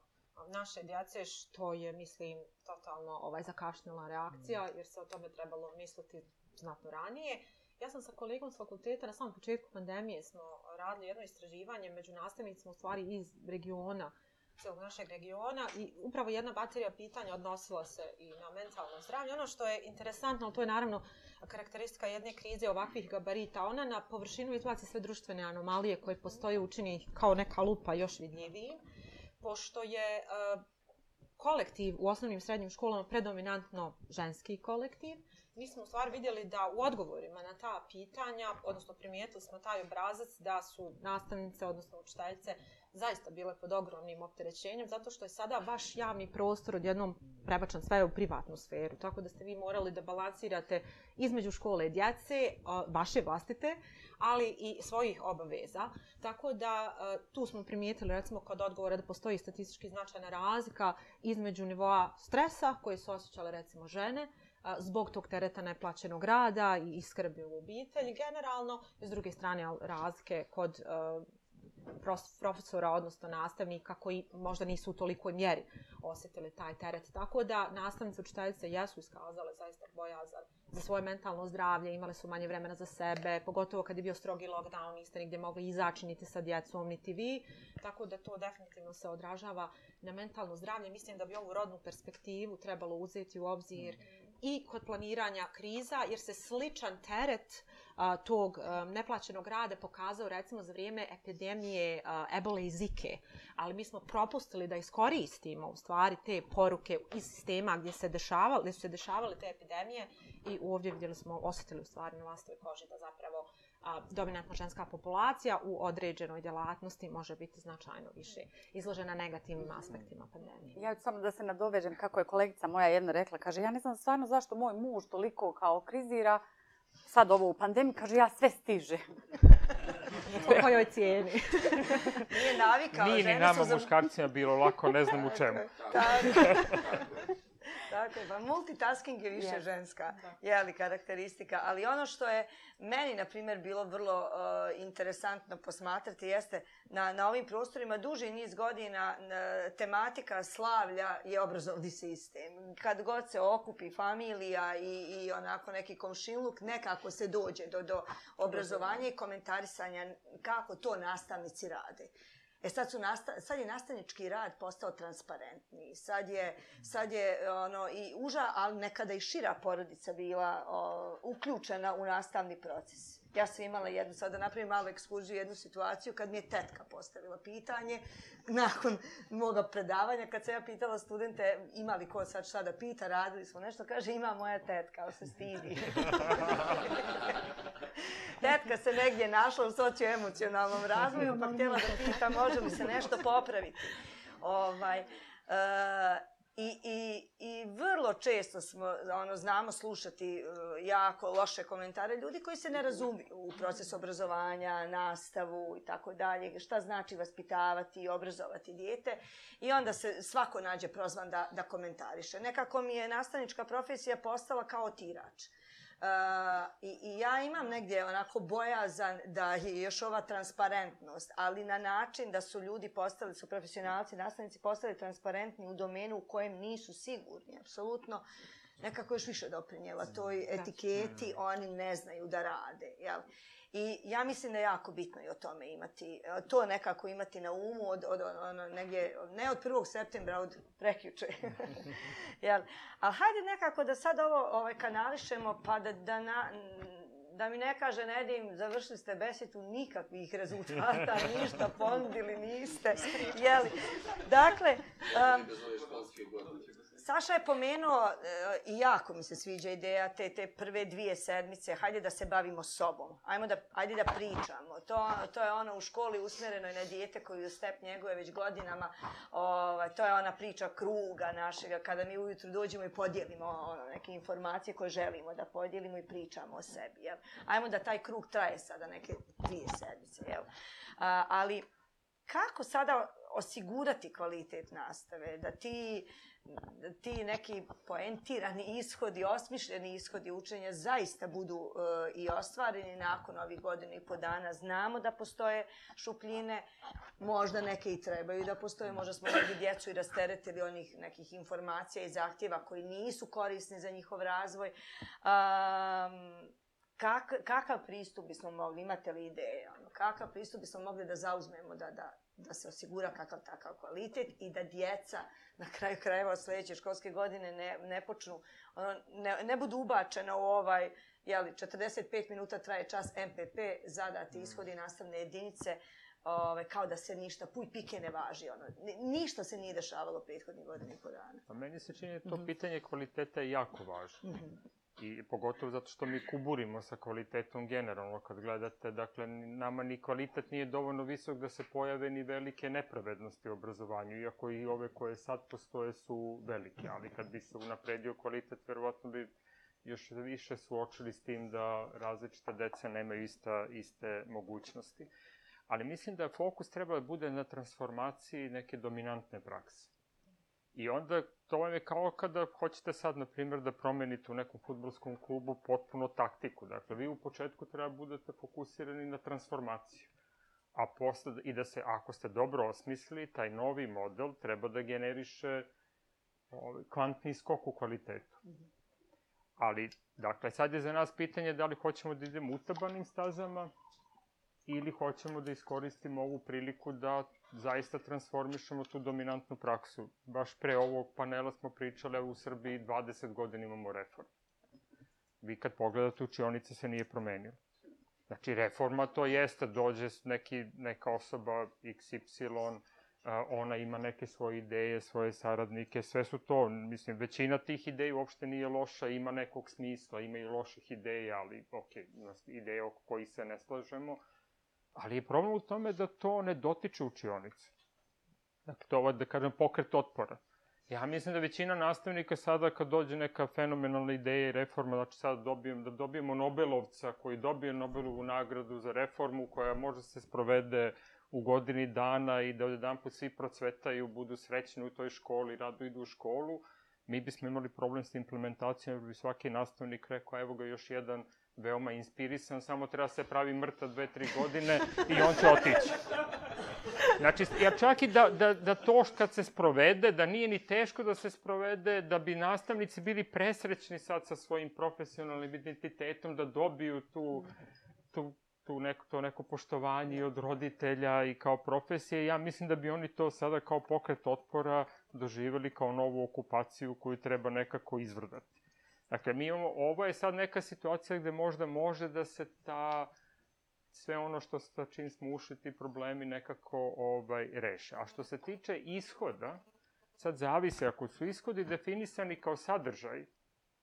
naše djece, što je, mislim, totalno ovaj zakašnjela reakcija, mm. jer se o tome trebalo misliti znatno ranije. Ja sam sa kolegom s fakulteta, na samom početku pandemije smo radili jedno istraživanje među nastavnicima, u stvari iz regiona, celog našeg regiona, i upravo jedna baterija pitanja odnosila se i na mentalno zdravlje. Ono što je interesantno, to je naravno uh, karakteristika jedne krize ovakvih gabarita, ona na površinu izbaci sve društvene anomalije koje postoje učini kao neka lupa još vidljivijim, pošto je e, kolektiv u osnovnim srednjim školama predominantno ženski kolektiv, mi smo u stvari vidjeli da u odgovorima na ta pitanja, odnosno primijetili smo taj obrazac da su nastavnice, odnosno učiteljice, zaista bile pod ogromnim opterećenjem, zato što je sada vaš javni prostor odjednom prebačan sve u privatnu sferu. Tako da ste vi morali da balansirate između škole i djece, vaše vlastite, ali i svojih obaveza. Tako da tu smo primijetili, recimo, kod odgovora da postoji statistički značajna razlika između nivoa stresa koje su osjećale, recimo, žene, zbog tog tereta neplaćenog rada i skrbi u obitelji generalno, i s druge strane razlike kod profesora, odnosno nastavnika, koji možda nisu u tolikoj mjeri osjetili taj teret. Tako da nastavnice učiteljice jesu iskazale zaista bojazan za svoje mentalno zdravlje, imale su manje vremena za sebe, pogotovo kad je bio strogi lockdown, niste nigdje mogli izaći niti sa djecom, niti vi. Tako da to definitivno se odražava na mentalno zdravlje. Mislim da bi ovu rodnu perspektivu trebalo uzeti u obzir mm -hmm i kod planiranja kriza, jer se sličan teret a, tog a, neplaćenog rada pokazao recimo za vrijeme epidemije a, ebole i zike. Ali mi smo propustili da iskoristimo u stvari te poruke iz sistema gdje se dešavale, gdje su se dešavale te epidemije i ovdje gdje smo osjetili u stvari na vlastnoj koži da zapravo dominantna ženska populacija u određenoj djelatnosti može biti značajno više izložena negativnim aspektima pandemije. Ja samo da se nadovežem kako je kolegica moja jedna rekla, kaže ja ne znam stvarno zašto moj muž toliko kao krizira sad ovo u pandemiji, kaže ja sve stiže. Po kojoj cijeni? Nije navika. Nije ni nama za... muškarcima bilo lako, ne znam u čemu. Tako tako je. Pa multitasking je više yes. ženska jeli, karakteristika. Ali ono što je meni, na primjer, bilo vrlo uh, interesantno posmatrati jeste na, na ovim prostorima duži niz godina na, tematika slavlja je obrazovni sistem. Kad god se okupi familija i, i onako neki komšinluk, nekako se dođe do, do obrazovanja i komentarisanja kako to nastavnici rade. Uh, E sad, su nasta, sad je nastavnički rad postao transparentni. Sad je, sad je ono, i uža, ali nekada i šira porodica bila o, uključena u nastavni proces. Ja sam imala jednu, sad da napravim malu ekskurziju, jednu situaciju kad mi je tetka postavila pitanje nakon moga predavanja, kad sam ja pitala studente ima li ko sad šta da pita, radili smo nešto, kaže ima moja tetka, ali se stidi. tetka se negdje našla u socioemocionalnom razvoju, pa htjela da pita, može li se nešto popraviti. Ovaj, uh, I, i, I vrlo često smo, ono, znamo slušati uh, jako loše komentare ljudi koji se ne razumiju u proces obrazovanja, nastavu i tako dalje, šta znači vaspitavati i obrazovati dijete. I onda se svako nađe prozvan da, da komentariše. Nekako mi je nastavnička profesija postala kao otirač. Uh, Uh, i, I ja imam negdje onako bojazan da je još ova transparentnost, ali na način da su ljudi postali, su profesionalci, nastavnici postali transparentni u domenu u kojem nisu sigurni, apsolutno, nekako još više doprinjela toj znači, etiketi, oni ne znaju da rade. Jel? Uh, I ja mislim da je jako bitno i o tome imati, to nekako imati na umu od, od, od ono, ono, negdje, ne od 1. septembra, od prekjuče. Jel? Ali hajde nekako da sad ovo ovaj, kanališemo, pa da, da, na, da mi ne kaže Nedim, završili ste besetu, nikakvih rezultata, ništa ponudili niste. Jel? Dakle, um, Saša je pomenuo e, i e, jako mi se sviđa ideja te, te prve dvije sedmice. Hajde da se bavimo sobom. Ajmo da, hajde da pričamo. To, to je ono u školi usmjereno na dijete koju je step njegove već godinama. O, ovaj, to je ona priča kruga našega. Kada mi ujutru dođemo i podijelimo ono, neke informacije koje želimo da podijelimo i pričamo o sebi. Jel? Ajmo da taj krug traje sada neke dvije sedmice. Jel? A, ali kako sada osigurati kvalitet nastave, da ti, da ti neki poentirani ishodi, osmišljeni ishodi učenja zaista budu e, i ostvareni nakon ovih godina i po dana. Znamo da postoje šupljine, možda neke i trebaju da postoje, možda smo neki djecu i rasteretili onih nekih informacija i zahtjeva koji nisu korisni za njihov razvoj. E, kak, kakav pristup bismo mogli, imate li ideje? kakav pristup bismo mogli da zauzmemo da, da, da se osigura kakav takav kvalitet i da djeca na kraju krajeva od sljedeće školske godine ne, ne počnu, ono, ne, ne budu ubačena u ovaj, jeli, 45 minuta traje čas MPP, zadati mm. ishodi nastavne jedinice, ove, ovaj, kao da se ništa, puj pike ne važi, ono, ništa se nije dešavalo prethodnih godina i po dana. A pa meni se čini to mm -hmm. pitanje kvaliteta je jako važno. Mm -hmm. I pogotovo zato što mi kuburimo sa kvalitetom generalno kad gledate. Dakle, nama ni kvalitet nije dovoljno visok da se pojave ni velike nepravednosti u obrazovanju, iako i ove koje sad postoje su velike. Ali kad bi se unapredio kvalitet, verovatno bi još više suočili s tim da različita deca nemaju ista, iste mogućnosti. Ali mislim da fokus treba da bude na transformaciji neke dominantne prakse. I onda to vam je kao kada hoćete sad, na primjer, da promenite u nekom futbolskom klubu potpuno taktiku. Dakle, vi u početku treba budete fokusirani na transformaciju. A posle, i da se, ako ste dobro osmislili, taj novi model treba da generiše ovaj, kvantni skok u kvalitetu. Mhm. Ali, dakle, sad je za nas pitanje da li hoćemo da idemo utabanim stazama, ili hoćemo da iskoristimo ovu priliku da zaista transformišemo tu dominantnu praksu. Baš pre ovog panela smo pričali, u Srbiji 20 godina imamo reformu. Vi kad pogledate, učionica se nije promenila. Znači, reforma to jeste, dođe neki, neka osoba XY, ona ima neke svoje ideje, svoje saradnike, sve su to, mislim, većina tih ideja uopšte nije loša, ima nekog smisla, ima i loših ideja, ali, ok, ideje oko koji se ne slažemo, uh, Ali je problem u tome da to ne dotiče učionice. Dakle, to ovaj, da kažem, pokret otpora. Ja mislim da većina nastavnika sada kad dođe neka fenomenalna ideja i reforma, znači sada dobijem, da dobijemo Nobelovca koji dobije Nobelovu nagradu za reformu koja može se sprovede u godini dana i da odjedan put svi procvetaju, budu srećni u toj školi, rado idu u školu, mi bismo imali problem s implementacijom, jer bi svaki nastavnik rekao, evo ga još jedan veoma inspirisan, samo treba se pravi mrta dve, tri godine i on će otići. Znači, ja čak i da, da, da to kad se sprovede, da nije ni teško da se sprovede, da bi nastavnici bili presrećni sad sa svojim profesionalnim identitetom, da dobiju tu, tu, tu neko, to neko poštovanje od roditelja i kao profesije, ja mislim da bi oni to sada kao pokret otpora doživjeli kao novu okupaciju koju treba nekako izvrdati. Dakle, mi imamo, ovo je sad neka situacija gde možda može da se ta, sve ono što sa čim smo ušli, ti problemi nekako ovaj, reše. A što se tiče ishoda, sad zavise, ako su ishodi definisani kao sadržaj,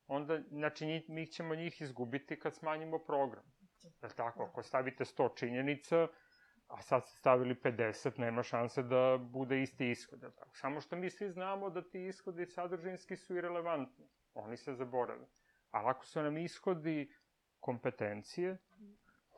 onda, znači, mi ćemo njih izgubiti kad smanjimo program. Je tako? Ako stavite 100 činjenica, a sad ste stavili 50, nema šanse da bude isti ishod. Tako? Samo što mi svi znamo da ti ishodi sadržinski su irelevantni oni se zaborave. Ali ako su nam ishodi kompetencije,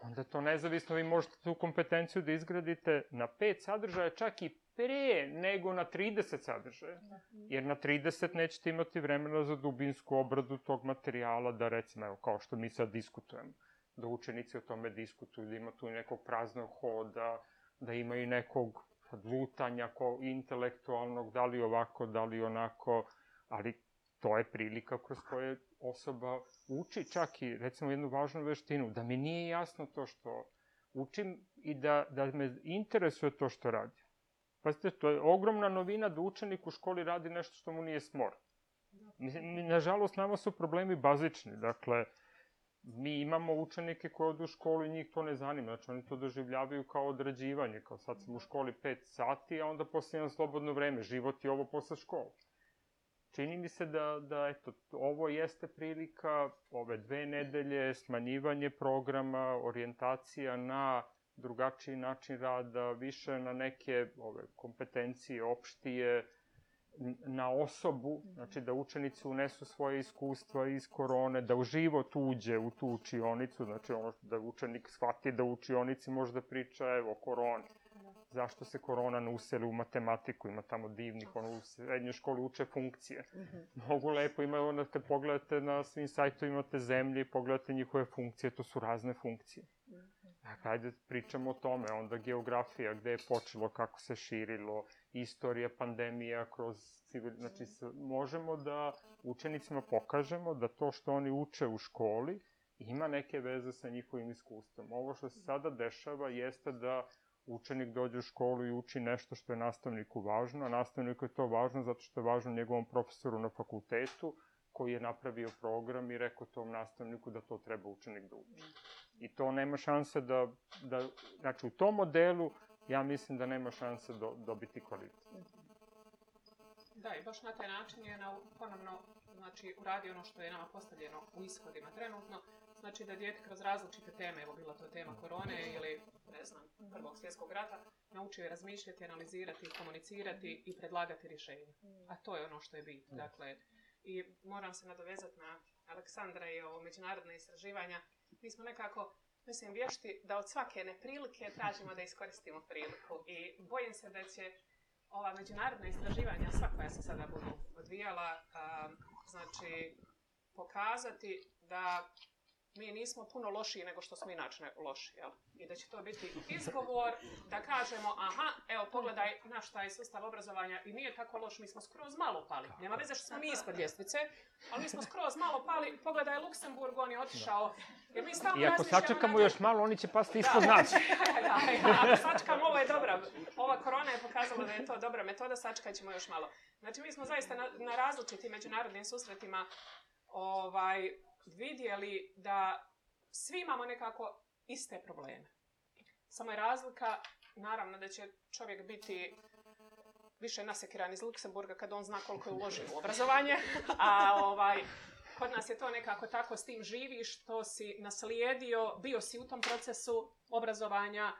onda to nezavisno vi možete tu kompetenciju da izgradite na pet sadržaja, čak i pre nego na 30 sadržaja. Mhm. Jer na 30 nećete imati vremena za dubinsku obradu tog materijala, da recimo, evo, kao što mi sad diskutujemo, da učenici o tome diskutuju, da ima tu nekog praznog hoda, da imaju nekog lutanja ko intelektualnog, da li ovako, da li onako, ali to je prilika kroz koje osoba uči čak i recimo jednu važnu veštinu da mi nije jasno to što učim i da da me interesuje to što radim. Pazite, to je ogromna novina da učenik u školi radi nešto što mu nije smor. Mi, mi, nažalost, nama su problemi bazični. Dakle, mi imamo učenike koji odu u školu i njih to ne zanima. Znači, oni to doživljavaju kao odrađivanje. Kao sad sam u školi pet sati, a onda poslije imam slobodno vreme. Život je ovo posle škole čini mi se da, da eto, ovo jeste prilika, ove dve nedelje, smanjivanje programa, orijentacija na drugačiji način rada, više na neke ove, kompetencije opštije, na osobu, znači da učenici unesu svoje iskustva iz korone, da u život uđe u tu učionicu, znači ono da učenik shvati da u učionici može da priča, evo, korona zašto se korona nuseli u matematiku, ima tamo divnih, ono, u srednjoj školi uče funkcije. Mhm. Mogu lepo, ima ono, kad pogledate na svim sajtovima imate zemlje i pogledate njihove funkcije, to su razne funkcije. Mhm. Dakle, ajde pričamo o tome, onda geografija, gde je počelo, kako se širilo, istorija, pandemija, kroz civil... Znači, možemo da učenicima pokažemo da to što oni uče u školi, ima neke veze sa njihovim iskustvom. Ovo što se sada dešava jeste da učenik dođe u školu i uči nešto što je nastavniku važno, a nastavniku je to važno zato što je važno njegovom profesoru na fakultetu, koji je napravio program i rekao tom nastavniku da to treba učenik da uči. I to nema šanse da, da znači u tom modelu, ja mislim da nema šanse do, dobiti kvalitet. Da, i baš na taj način je na, ponovno znači, uradio ono što je nama postavljeno u ishodima trenutno, znači da djete kroz različite teme, evo bila to tema korone ili ne znam, prvog svjetskog rata, naučio je razmišljati, analizirati, komunicirati i predlagati rješenje. A to je ono što je bitno. Dakle, i moram se nadovezati na Aleksandra i ovo međunarodne istraživanja. Mi smo nekako Mislim, vješti da od svake neprilike tražimo da iskoristimo priliku i bojim se da će ova međunarodna istraživanja, sva koja se sada budu odvijala, a, znači pokazati da mi nismo puno lošiji nego što smo inače loši, jel? I da će to biti izgovor da kažemo, aha, evo, pogledaj naš taj sustav obrazovanja i nije tako loš, mi smo skroz malo pali. Nema veze što smo mi ispod ljestvice, ali mi smo skroz malo pali, pogledaj Luksemburg, on je otišao. Jer mi I ako sačekamo još malo, oni će pasti ispod da. nas. ako sačekamo, ovo je dobra, ova korona je pokazala da je to dobra metoda, sačekajćemo još malo. Znači, mi smo zaista na, na različitim međunarodnim susretima ovaj, vidjeli da svi imamo nekako iste probleme. Samo je razlika, naravno, da će čovjek biti više nasekiran iz Luksemburga kad on zna koliko je uložio u obrazovanje, a ovaj, kod nas je to nekako tako s tim živiš, to si naslijedio, bio si u tom procesu obrazovanja,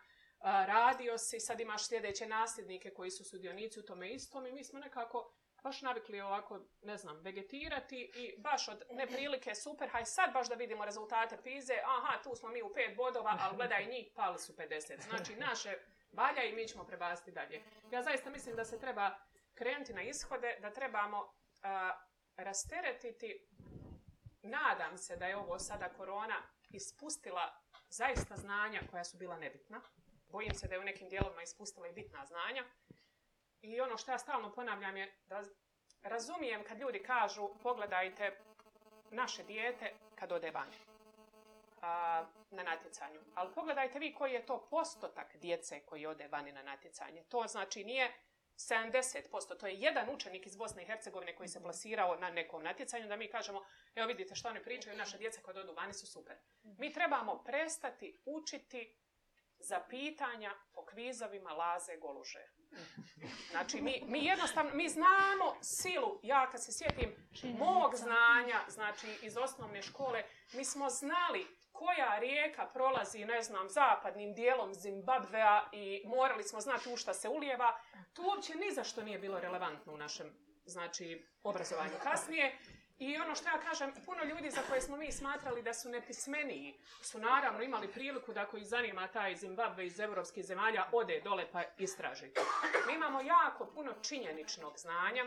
radio si, sad imaš sljedeće nasljednike koji su sudionici u tome istom i mi smo nekako baš navikli ovako, ne znam, vegetirati i baš od neprilike super, haj sad baš da vidimo rezultate pize, aha, tu smo mi u pet bodova, ali gledaj njih, pali su 50. Znači, naše valja i mi ćemo prebaciti dalje. Ja zaista mislim da se treba krenuti na ishode, da trebamo a, rasteretiti. Nadam se da je ovo sada korona ispustila zaista znanja koja su bila nebitna. Bojim se da je u nekim dijelovima ispustila i bitna znanja. I ono što ja stalno ponavljam je da razumijem kad ljudi kažu pogledajte naše dijete kad ode vanje na natjecanju. Ali pogledajte vi koji je to postotak djece koji ode vani na natjecanje. To znači nije 70%, to je jedan učenik iz Bosne i Hercegovine koji se plasirao na nekom natjecanju, da mi kažemo, evo vidite što oni pričaju, naše djece koje dodu vani su super. Mhm. Mi trebamo prestati učiti za pitanja o kvizovima Laze Goluže. Znači, mi, mi jednostavno, mi znamo silu, ja kad se sjetim mog znanja, znači iz osnovne škole, mi smo znali koja rijeka prolazi, ne znam, zapadnim dijelom Zimbabvea i morali smo znati u šta se ulijeva. To uopće ni za što nije bilo relevantno u našem, znači, obrazovanju kasnije. I ono što ja kažem, puno ljudi za koje smo mi smatrali da su nepismeniji, su naravno imali priliku da koji zanima taj Zimbabve iz evropskih zemalja, ode dole pa istraži. Mi imamo jako puno činjeničnog znanja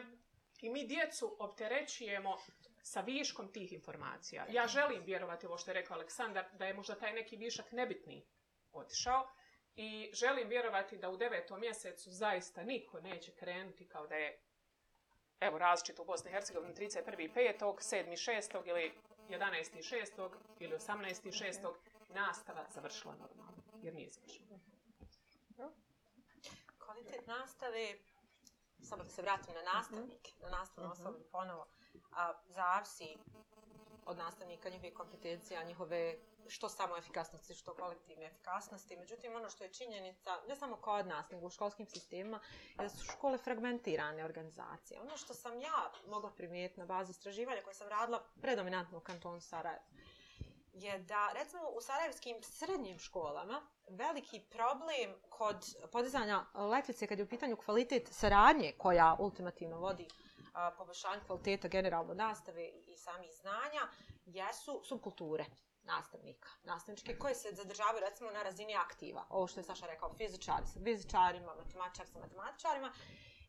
i mi djecu opterećujemo sa viškom tih informacija. Ja želim vjerovati ovo što je rekao Aleksandar, da je možda taj neki višak nebitni otišao. I želim vjerovati da u devetom mjesecu zaista niko neće krenuti kao da je evo različito u Bosni i Hercegovini 31.5., 7. 6. ili 11. 6. ili 18. 6. nastava završila normalno, jer nije završila. Kvalitet nastave, samo da se vratim na nastavnik, na nastavno mhm. osobu ponovo, a, zavisi od nastavnika njihovih kompetencija, njihove što samo efikasnosti, što kolektivne efikasnosti. Međutim, ono što je činjenica, ne samo kod nas, nego u školskim sistemima, je da su škole fragmentirane organizacije. Ono što sam ja mogla primijeti na bazi istraživanja koje sam radila predominantno u kantonu Sarajevo, je da, recimo, u sarajevskim srednjim školama veliki problem kod podizanja letvice kad je u pitanju kvalitet saradnje koja ultimativno vodi uh, poboljšanje kvaliteta generalno nastave i samih znanja jesu subkulture nastavnika, nastavničke koje se zadržavaju recimo na razini aktiva. Ovo što je Saša rekao, fizičari sa fizičarima, matematičar sa matematičarima.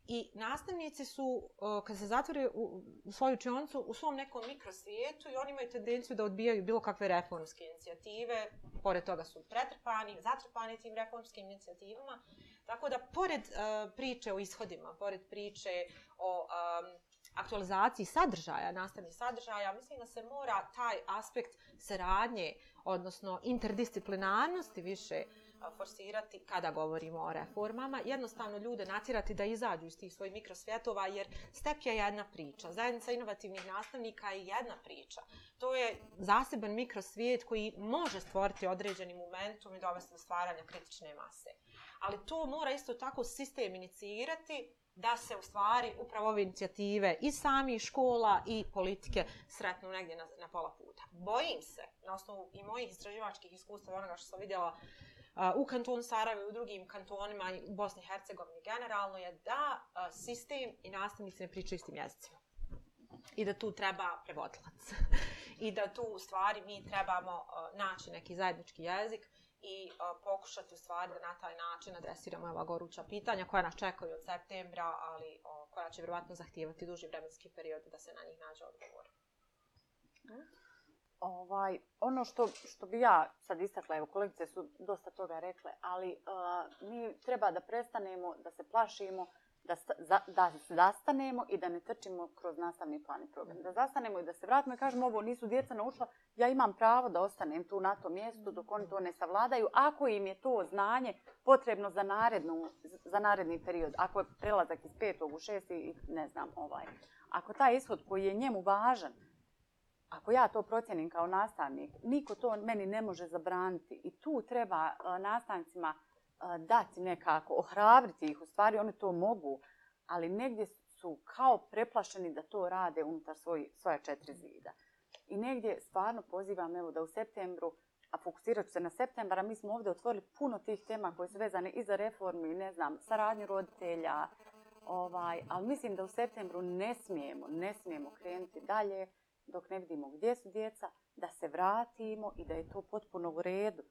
I nastavnici su, kad se zatvore u svoju učionicu, u svom nekom mikrosvijetu i oni imaju tendenciju da odbijaju bilo kakve reformske inicijative, pored toga su pretrpani, zatrpani tim reformskim inicijativama. Tako da, pored uh, priče o ishodima, pored priče o um, aktualizaciji sadržaja, nastavnih sadržaja, mislim da se mora taj aspekt saradnje, odnosno interdisciplinarnosti više e, forsirati kada govorimo o reformama, jednostavno ljude natjerati da izađu iz tih svojih mikrosvjetova, jer STEP je jedna priča, zajednica inovativnih nastavnika je jedna priča. To je zaseban mikrosvijet koji može stvoriti određeni momentum i dovesti do stvaranja kritične mase. Uh, ali to mora isto tako sistem inicirati da se u stvari upravo ove inicijative i sami škola i politike sretnu negdje na, na pola puta. Bojim se, na osnovu i mojih istraživačkih iskustava, onoga što sam vidjela u kantonu Sarajeva i u drugim kantonima i u Bosni i Hercegovini generalno, je da sistem i nastavnici ne pričaju istim jezicima. I da tu treba prevodilac. I da tu u stvari mi trebamo naći neki zajednički jezik i a, pokušati u stvari da na taj način adresiramo ova goruća pitanja koja nas čekaju od septembra, ali o, koja će vjerovatno zahtijevati duži vremenski period da se na njih nađe odgovor. E? Ovaj, ono što, što bi ja sad istakla, evo kolegice su dosta toga rekle, ali a, mi treba da prestanemo, da se plašimo, da, za, da zastanemo i da ne trčimo kroz nastavni plan i program. Da zastanemo i da se vratimo i kažemo ovo nisu djeca naučila, ja imam pravo da ostanem tu na tom mjestu dok oni to ne savladaju. Ako im je to znanje potrebno za, narednu, za naredni period, ako je prelazak iz petog u šesti i ne znam ovaj. Ako taj ishod koji je njemu važan, ako ja to procjenim kao nastavnik, niko to meni ne može zabraniti. I tu treba eh, nastavnicima uh, dati nekako, ohrabriti ih. U stvari, one to mogu, ali negdje su kao preplašeni da to rade unutar svoj, svoja četiri zida. I negdje stvarno pozivam evo, da u septembru, a fokusirat ću se na septembar, a mi smo ovdje otvorili puno tih tema koje su vezane i za reformu i ne znam, saradnju roditelja, ovaj, ali mislim da u septembru ne smijemo, ne smijemo krenuti dalje dok ne vidimo gdje su djeca, da se vratimo i da je to potpuno u redu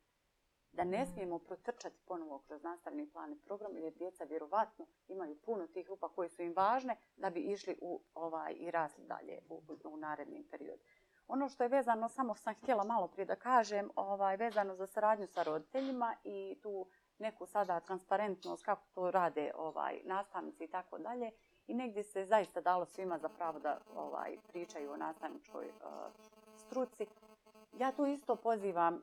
da ne mhm. smijemo protrčati ponovo kroz nastavni plan i program, jer djeca vjerovatno imaju puno tih rupa koje su im važne da bi išli u ovaj i rasli dalje u, u naredni period. Ono što je vezano, samo sam htjela malo prije da kažem, ovaj, vezano za saradnju sa roditeljima i tu neku sada transparentnost kako to rade ovaj nastavnici i tako dalje. I negdje se zaista dalo svima za pravo da ovaj, pričaju o nastavničkoj uh, struci. Ja tu isto pozivam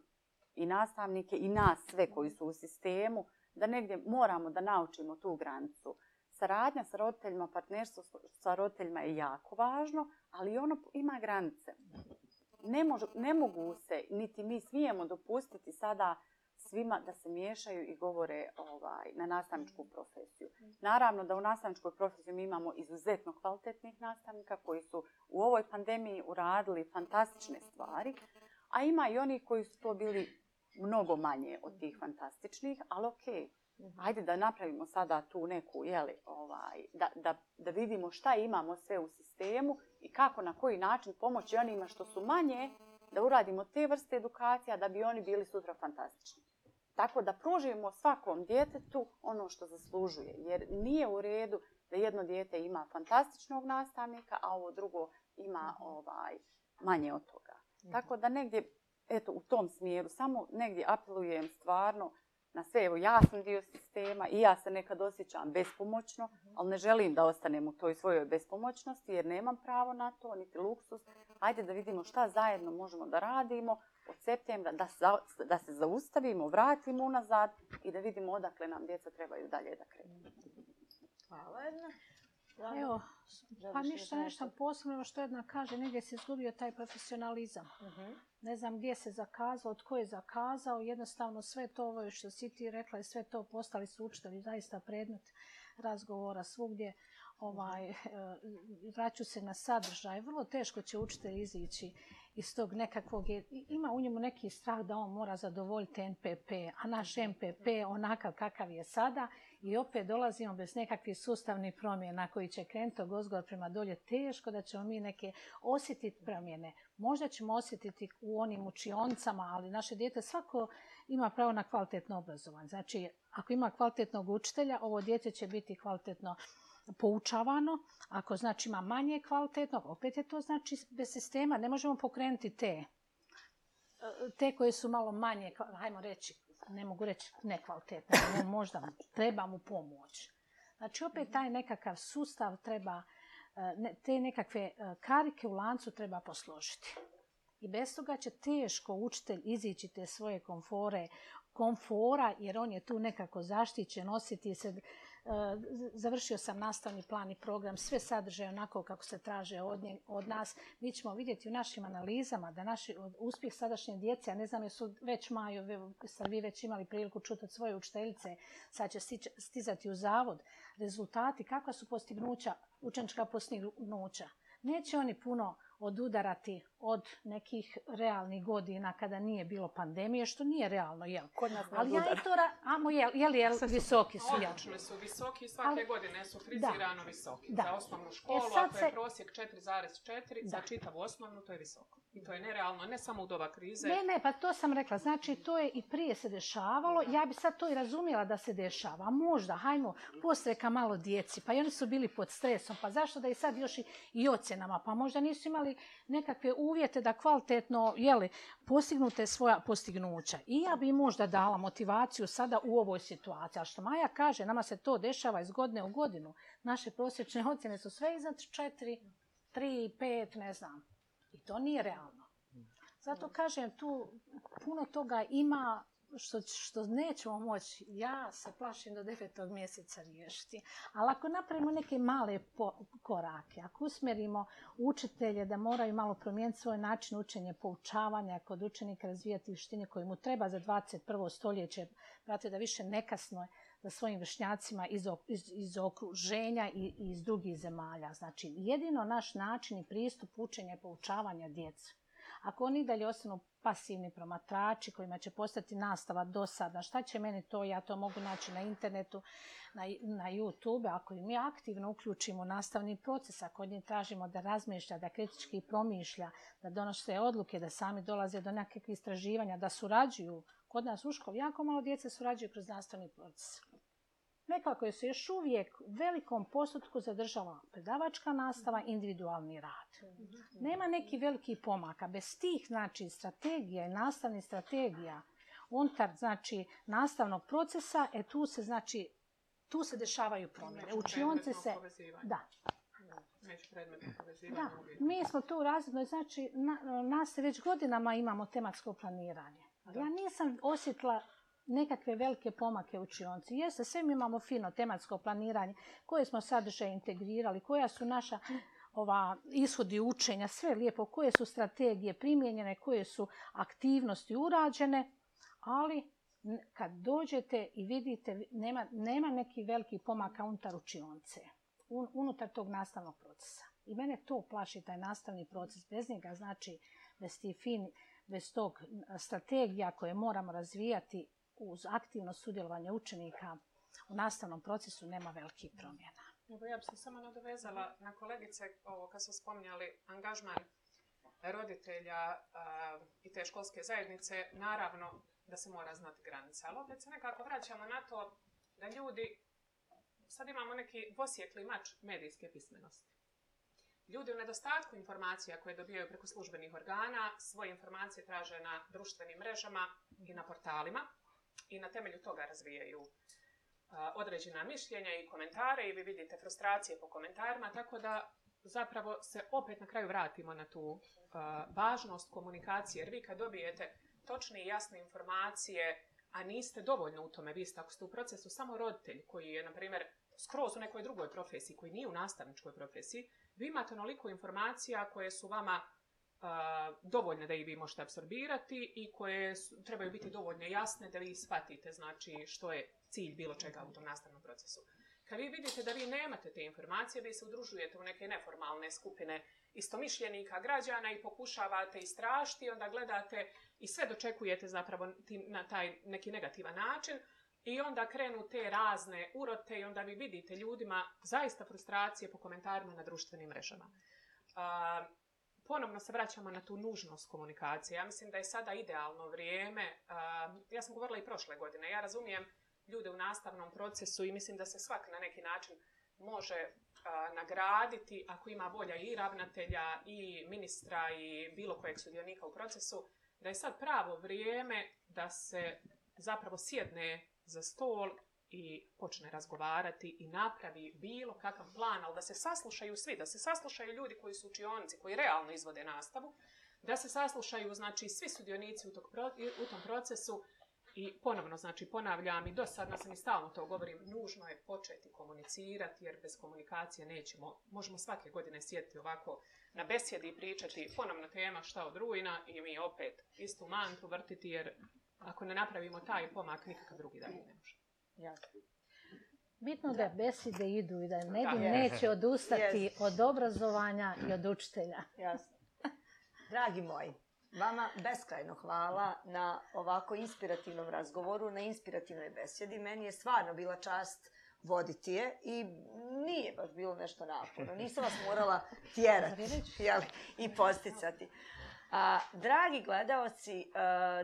i nastavnike i nas sve koji su u sistemu, da negdje moramo da naučimo tu granicu. Saradnja sa roditeljima, partnerstvo sa roditeljima je jako važno, ali ono ima granice. Ne, možu, ne mogu se, niti mi smijemo dopustiti sada svima da se miješaju i govore ovaj na nastavničku profesiju. Naravno da u nastavničkoj profesiji mi imamo izuzetno kvalitetnih nastavnika koji su u ovoj pandemiji uradili fantastične stvari, a ima i oni koji su to bili mnogo manje od tih fantastičnih, ali okej. Okay. Mhm. Hajde da napravimo sada tu neku, jeli, ovaj, da, da, da vidimo šta imamo sve u sistemu i kako, na koji način pomoći onima što su manje, da uradimo te vrste edukacija da bi oni bili sutra fantastični. Tako da pružimo svakom djetetu ono što zaslužuje, jer nije u redu da jedno djete ima fantastičnog nastavnika, a ovo drugo ima mhm. ovaj manje od toga. Mhm. Tako da negdje eto, u tom smjeru, samo negdje apelujem stvarno na sve. Evo, ja sam dio sistema i ja se nekad osjećam bespomoćno, mhm. ali ne želim da ostanem u toj svojoj bespomoćnosti jer nemam pravo na to, niti luksus. Hajde da vidimo šta zajedno možemo da radimo od septembra, da, za, da se zaustavimo, vratimo unazad i da vidimo odakle nam djeca trebaju dalje da krenu. Hvala jedna. Slavno. Evo, pa ništa, nešto posebno, što jedna kaže, negdje se izgubio taj profesionalizam. Uh mhm. -huh. Ne znam gdje se zakazao, od koje je zakazao, jednostavno sve to ovo što si ti rekla je sve to postali su učitelji, zaista predmet razgovora svugdje. Ovaj, mhm. e, vraću se na sadržaj. Vrlo teško će učitelj izići iz tog nekakvog, ima u njemu neki strah da on mora zadovoljiti NPP, a naš NPP onakav kakav je sada. Uh -huh. I opet dolazimo bez nekakvih sustavnih promjena koji će krenuti gozgor prema dolje. Teško da ćemo mi neke osjetiti promjene. Možda ćemo osjetiti u onim učioncama, ali naše djete svako ima pravo na kvalitetno obrazovanje. Znači, ako ima kvalitetnog učitelja, ovo djete će biti kvalitetno poučavano. Ako znači ima manje kvalitetnog, opet je to znači bez sistema. Ne možemo pokrenuti te te koje su malo manje, hajmo reći, ne mogu reći nekvalitetna, ne, možda treba mu pomoć. Znači, opet taj nekakav sustav treba, e, te nekakve e, karike u lancu treba posložiti. I bez toga će teško učitelj izići te svoje komfore, komfora, jer on je tu nekako zaštićen, osjeti se, Eh, završio sam nastavni plan i program, sve sadržaje onako kako se traže od, nje, od nas. Mi ćemo vidjeti u našim analizama da naši uspjeh sadašnje djece, a ne znam jesu već maju, ste vi već imali priliku čuti od svoje učiteljice, sad će stizati u zavod, rezultati, kakva su postignuća, učenička postignuća. Neće oni puno odudarati od nekih realnih godina kada nije bilo pandemije, što nije realno, jel? Kod nas Ali ja i to ra... Amo, jel, jel, jel, jel visoki su, jel? Odlične su visoki, svake Ali... godine su frizirano da. visoki. Da. Za osnovnu e, školu, e, ako se... je prosjek 4,4, za čitavu osnovnu, to je visoko. I to je nerealno, ne samo u doba krize. Ne, ne, pa to sam rekla. Znači, to je i prije se dešavalo. Da. Ja bi sad to i razumjela da se dešava. Možda, hajmo, postreka malo djeci, pa i oni su bili pod stresom, pa zašto da i sad još i, i ocjenama, pa možda nisu imali nekakve u uvjete da kvalitetno jeli, postignute svoja postignuća. I ja bi možda dala motivaciju sada u ovoj situaciji. A što Maja kaže, nama se to dešava iz godine u godinu. Naše prosječne ocjene su sve iznad četiri, tri, pet, ne znam. I to nije realno. Zato kažem, tu puno toga ima što, što nećemo moći, ja se plašim do devetog mjeseca riješiti. Ali ako napravimo neke male po, korake, ako usmerimo učitelje da moraju malo promijeniti svoj način učenja, poučavanja, kod učenika razvijati vištine koje mu treba za 21. stoljeće, brate, da više nekasno je za svojim vršnjacima iz, iz, iz okruženja i iz drugih zemalja. Znači, jedino naš način i pristup učenja i poučavanja djecu ako oni dalje ostanu pasivni promatrači kojima će postati nastava do sada, šta će meni to, ja to mogu naći na internetu, na, na YouTube, ako mi aktivno uključimo nastavni proces, ako od tražimo da razmišlja, da kritički promišlja, da donose odluke, da sami dolaze do nekakvih istraživanja, da surađuju kod nas u školi, jako malo djece surađuju kroz nastavni proces nekako je se još uvijek u velikom postotku zadržala predavačka nastava, individualni rad. Nema neki veliki pomaka. Bez tih znači, strategija i nastavnih strategija unutar znači, nastavnog procesa, e, tu se znači Tu se dešavaju promjene. Učionce se... Da. Da. Mi smo tu razredno, znači, na, nas već godinama imamo tematsko planiranje. Ja nisam osjetila nekakve velike pomake učionci. Jeste, sve mi imamo fino tematsko planiranje, koje smo sadržaje integrirali, koja su naša ova ishodi učenja, sve lijepo, koje su strategije primjenjene, koje su aktivnosti urađene, ali kad dođete i vidite, nema, nema neki veliki pomaka unutar učionce, un, unutar tog nastavnog procesa. I mene to plaši, taj nastavni proces bez njega, znači bez, ti fin, bez tog strategija koje moramo razvijati, uz aktivno sudjelovanje učenika u nastavnom procesu nema velikih promjena. Ja bih se samo nadovezala na kolegice, ovo, kad smo spomnjali angažman roditelja a, i te školske zajednice, naravno da se mora znati granice. Ali opet se nekako vraćamo na to da ljudi, sad imamo neki dvosjekli mač medijske pismenosti. Ljudi u nedostatku informacija koje dobijaju preko službenih organa, svoje informacije traže na društvenim mrežama i na portalima, i na temelju toga razvijaju određena mišljenja i komentare i vi vidite frustracije po komentarima, tako da zapravo se opet na kraju vratimo na tu važnost komunikacije, jer vi kad dobijete točne i jasne informacije, a niste dovoljno u tome, vi ste, ako ste u procesu samo roditelj koji je, na primjer, skroz u nekoj drugoj profesiji, koji nije u nastavničkoj profesiji, vi imate onoliko informacija koje su vama uh, uh, dovoljne da ih vi možete absorbirati i koje su, trebaju biti dovoljno jasne da vi shvatite znači, što je cilj bilo čega u tom nastavnom procesu. Kad vi vidite da vi nemate te informacije, vi se udružujete u neke neformalne skupine istomišljenika, građana i pokušavate istrašiti, onda gledate i sve dočekujete zapravo tim, na taj neki negativan način i onda krenu te razne urote i onda vi vidite ljudima zaista frustracije po komentarima na društvenim mrežama. Uh, ponovno se vraćamo na tu nužnost komunikacije. Ja mislim da je sada idealno vrijeme. Uh, ja sam govorila i prošle godine. Ja razumijem ljude u nastavnom procesu i mislim da se svak na neki način može uh, nagraditi ako ima volja i ravnatelja i ministra i bilo kojeg sudionika u procesu, da je sad pravo vrijeme da se zapravo sjedne za stol i počne razgovarati i napravi bilo kakav plan, ali da se saslušaju svi, da se saslušaju ljudi koji su učionici, koji realno izvode nastavu, da se saslušaju znači, svi sudionici u, tog, u tom procesu i ponovno znači, ponavljam i do sad sam i stalno to govorim, nužno je početi komunicirati jer bez komunikacije nećemo, možemo svake godine sjediti ovako na besjedi i pričati ponovno tema šta od rujna i mi opet istu mantu vrtiti jer ako ne napravimo taj pomak, nikakav drugi da ne možemo. Bitno da. da beside idu i da ne bi neće odustati yes. od obrazovanja i od učitelja. Jasno. Dragi moji, vama beskrajno hvala na ovako inspirativnom razgovoru, na inspirativnoj besedi. Meni je stvarno bila čast voditi je i nije baš bilo nešto naporno. Nisam vas morala tjerati jel, i posticati. A, dragi gledaoci,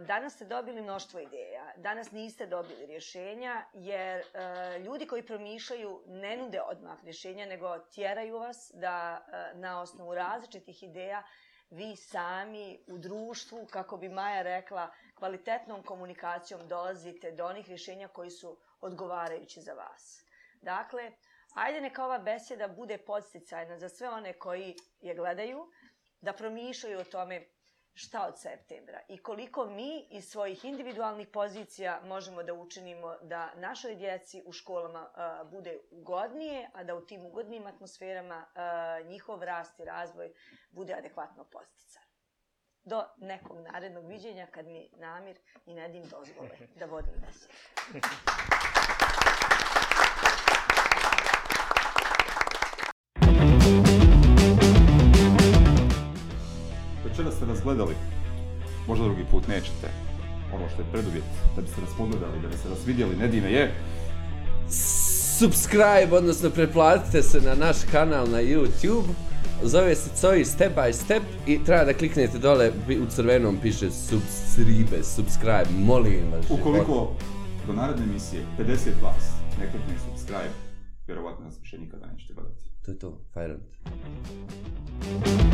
danas ste dobili mnoštvo ideja. Danas niste dobili rješenja, jer a, ljudi koji promišljaju ne nude odmah rješenja, nego tjeraju vas da a, na osnovu različitih ideja vi sami u društvu, kako bi Maja rekla, kvalitetnom komunikacijom dolazite do onih rješenja koji su odgovarajući za vas. Dakle, ajde neka ova beseda bude podsticajna za sve one koji je gledaju, da promišljaju o tome šta od septembra i koliko mi iz svojih individualnih pozicija možemo da učinimo da našoj djeci u školama a, bude ugodnije, a da u tim ugodnim atmosferama a, njihov rast i razvoj bude adekvatno posticar. Do nekog narednog viđenja kad mi Namir i Nedim dozvole da vodim besedu. večera ste nas gledali, možda drugi put nećete, ono što je preduvjet da biste nas pogledali, da biste nas vidjeli, Nedine je... Subscribe, odnosno preplatite se na naš kanal na YouTube, zove se Coji Step by Step i treba da kliknete dole u crvenom piše subscribe, subscribe, molim vas. Ukoliko život. do naredne emisije 50 vas ne klikne subscribe, vjerovatno nas više nikada nećete gledati. To je to, fajrant. Thank you.